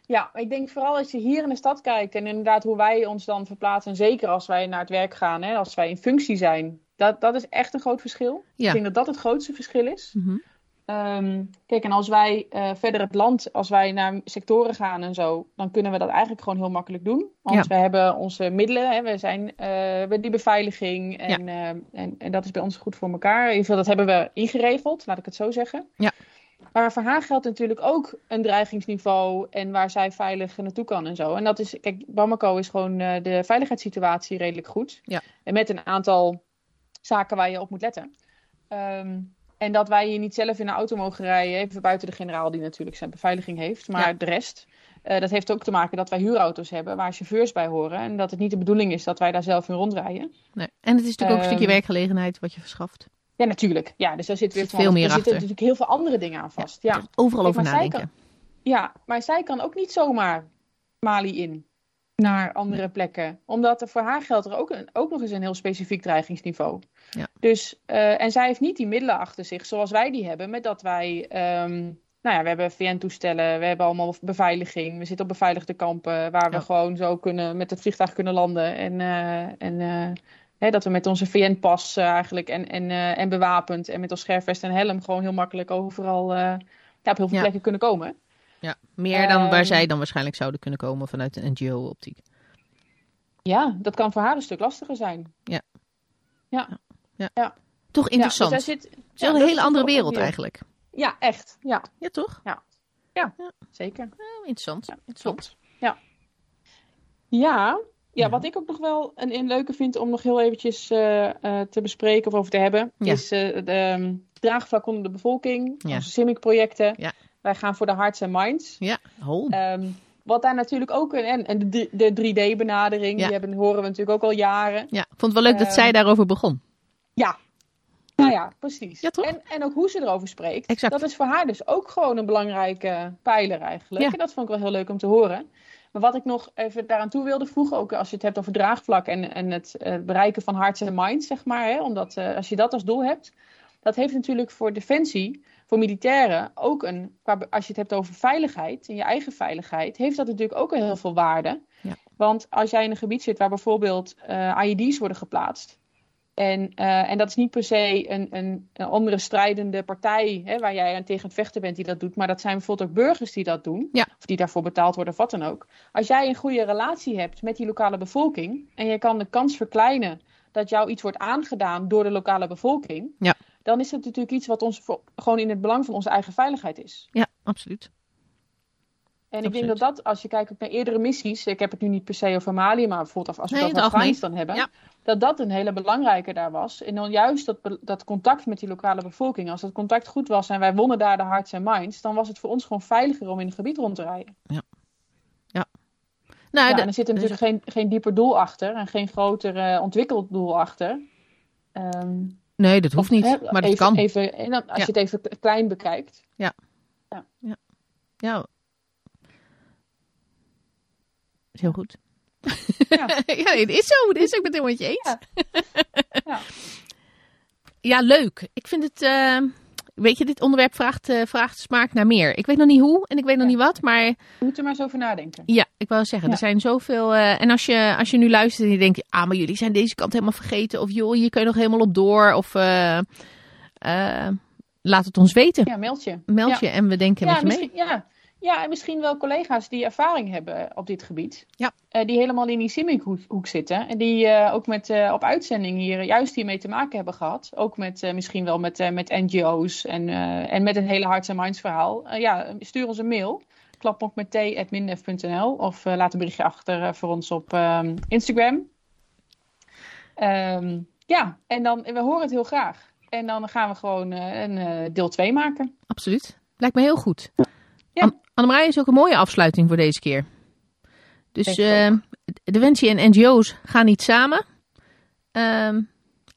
Ja, ik denk vooral als je hier in de stad kijkt en inderdaad hoe wij ons dan verplaatsen. En zeker als wij naar het werk gaan, hè, als wij in functie zijn. Dat, dat is echt een groot verschil. Ja. Ik denk dat dat het grootste verschil is. Mhm. Ehm, kijk, en als wij eh, verder het land, als wij naar sectoren gaan en zo, dan kunnen we dat eigenlijk gewoon heel makkelijk doen. Want we hebben onze middelen, hè, we, zijn, we hebben die beveiliging en, eh, en, en dat is bij ons goed voor elkaar. In ieder geval, dat hebben we ingeregeld, laat ik het zo zeggen. Ja. Maar voor haar geldt natuurlijk ook een dreigingsniveau en waar zij veilig naartoe kan en zo. En dat is, kijk, Bamako is gewoon eh, de veiligheidssituatie redelijk goed. Ja. En met een aantal zaken waar je op moet letten. Ehm, en dat wij hier niet zelf in een auto mogen rijden, even buiten de generaal die natuurlijk zijn beveiliging heeft. Maar Ja. de rest, eh, dat heeft ook te maken dat wij huurauto's hebben waar chauffeurs bij horen. En dat het niet de bedoeling is dat wij daar zelf in rondrijden. Nee. En het is natuurlijk ook een stukje Ehm, werkgelegenheid wat je verschaft. Ja, natuurlijk. Ja, dus daar zit weer van veel meer er zitten natuurlijk heel veel andere dingen aan vast. Ja, Overal Kijk, over nadenken. ja maar zij kan ook niet zomaar Mali in naar andere plekken. Omdat er voor haar geldt er ook, een, ook nog eens een heel specifiek dreigingsniveau. Ja. Dus, eh, en zij heeft niet die middelen achter zich zoals wij die hebben. Met dat wij, ehm, nou ja, we hebben VN-toestellen, we hebben allemaal beveiliging. We zitten op beveiligde kampen waar we Ja. gewoon zo kunnen, met het vliegtuig kunnen landen. En, eh, en eh, hè, dat we met onze VN-pas eh, eigenlijk en, en, eh, en bewapend en met ons scherfvest en helm gewoon heel makkelijk overal eh, ja, op heel veel Ja. plekken kunnen komen. Ja. Meer dan waar Ehm, zij dan waarschijnlijk zouden kunnen komen vanuit een NGO-optiek. Ja, dat kan voor haar een stuk lastiger zijn. Toch Ja, interessant. dus zit, het is ja, een hele andere wereld eigenlijk. Ja, echt. Ja, Ja, toch? zeker. Interessant. Ja, interessant. klopt. Ja. Ja, ja, wat ik ook nog wel een, een leuke vind om nog heel eventjes eh, eh, te bespreken of over te hebben, Ja. is eh, de ehm, draagvlak onder de bevolking, Ja. onze CIMIC-projecten. Ja. Wij gaan voor de Hearts and Minds. Ja, oh. Ehm, wat daar natuurlijk ook een, en, en de, de 3D-benadering, Ja. die hebben, horen we natuurlijk ook al jaren. ja. Ik vond het wel leuk dat ehm, zij daarover begon. Ja. Nou ja, precies. Ja, toch? En, en ook hoe ze erover spreekt. Exact. Dat is voor haar dus ook gewoon een belangrijke pijler eigenlijk. Ja. En dat vond ik wel heel leuk om te horen. Maar wat ik nog even daaraan toe wilde voegen, ook als je het hebt over draagvlak en, en het eh, bereiken van hearts en minds, zeg maar. Hè, omdat eh, als je dat als doel hebt, dat heeft natuurlijk voor defensie, voor militairen, ook een, qua, als je het hebt over veiligheid en je eigen veiligheid, heeft dat natuurlijk ook heel veel waarde. Ja. Want als jij in een gebied zit waar bijvoorbeeld eh IED's worden geplaatst, en, eh, en dat is niet per se een, een, een andere strijdende partij hè, waar jij aan tegen het vechten bent die dat doet. Maar dat zijn bijvoorbeeld ook burgers die dat doen. Ja. Of die daarvoor betaald worden of wat dan ook. Als jij een goede relatie hebt met die lokale bevolking. En je kan de kans verkleinen dat jou iets wordt aangedaan door de lokale bevolking. Ja. Dan is dat natuurlijk iets wat ons voor- gewoon in het belang van onze eigen veiligheid is. Ja, absoluut. En ik denk dat dat, als je kijkt naar eerdere missies, ik heb het nu niet per se over Mali, maar bijvoorbeeld als we Nee, in over. Afghanistan hebben, Ja. Dat dat een hele belangrijke daar was. En dan juist dat, dat contact met die lokale bevolking, als dat contact goed was en wij wonnen daar de hearts en minds, dan was het voor ons gewoon veiliger om in het gebied rond te rijden. Nou, ja, de- en er zit er natuurlijk geen, geen dieper doel achter en geen groter eh, ontwikkeld doel achter. Ehm, nee, dat hoeft niet, hè, maar dat even, kan. Even, en dan, als Ja. je het even klein bekijkt. Ja, is heel goed. Ja. ja, het is zo. Het is, ik ben het helemaal met je eens. Ja. Ja. Leuk. Ik vind het... eh, weet je, dit onderwerp vraagt, eh, vraagt smaak naar meer. Ik weet nog niet hoe en ik weet nog niet wat, maar... Je moet er maar eens over nadenken. Ja, ik wou zeggen, er zijn zoveel. eh, en als je, als je nu luistert en je denkt, ah, maar jullie zijn deze kant helemaal vergeten. Of joh, hier kun je nog helemaal op door. Of laat het ons weten. Ja, meld je. Meld Ja. je en we denken Ja, met je mee. ja. Ja, en misschien wel collega's die ervaring hebben op dit gebied. Ja. Eh, die helemaal in die Simic-hoek zitten. En die eh, ook met, eh, op uitzending hier juist hiermee te maken hebben gehad. Ook met, eh, misschien wel met, eh, met NGO's en, eh, en met een hele Hearts and Minds verhaal. Ja, stuur ons een mail. klapmokmet.minf.nl Of eh, laat een berichtje achter voor ons op ehm, Instagram. Ehm, ja, en dan, we horen het heel graag. En dan gaan we gewoon eh, een eh, deel 2 maken. Absoluut. Lijkt me heel goed. Ja. Is ook een mooie afsluiting voor deze keer. Dus Denk ik eh de Wentie en NGO's gaan niet samen. Ehm,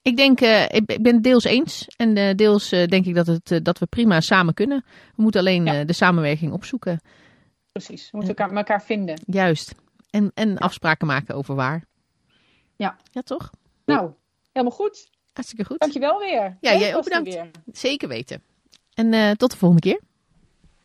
ik denk, eh, ik, ik ben het deels eens. En eh, deels eh, denk ik dat, het, dat we prima samen kunnen. We moeten alleen Ja. de samenwerking opzoeken. Precies, we moeten elkaar, elkaar vinden. Juist. En, en afspraken maken over waar. Ja. Ja, toch? Nou, helemaal goed. Hartstikke goed. Dankjewel weer. Ja, jij ook bedankt. weer. Zeker weten. En tot de volgende keer.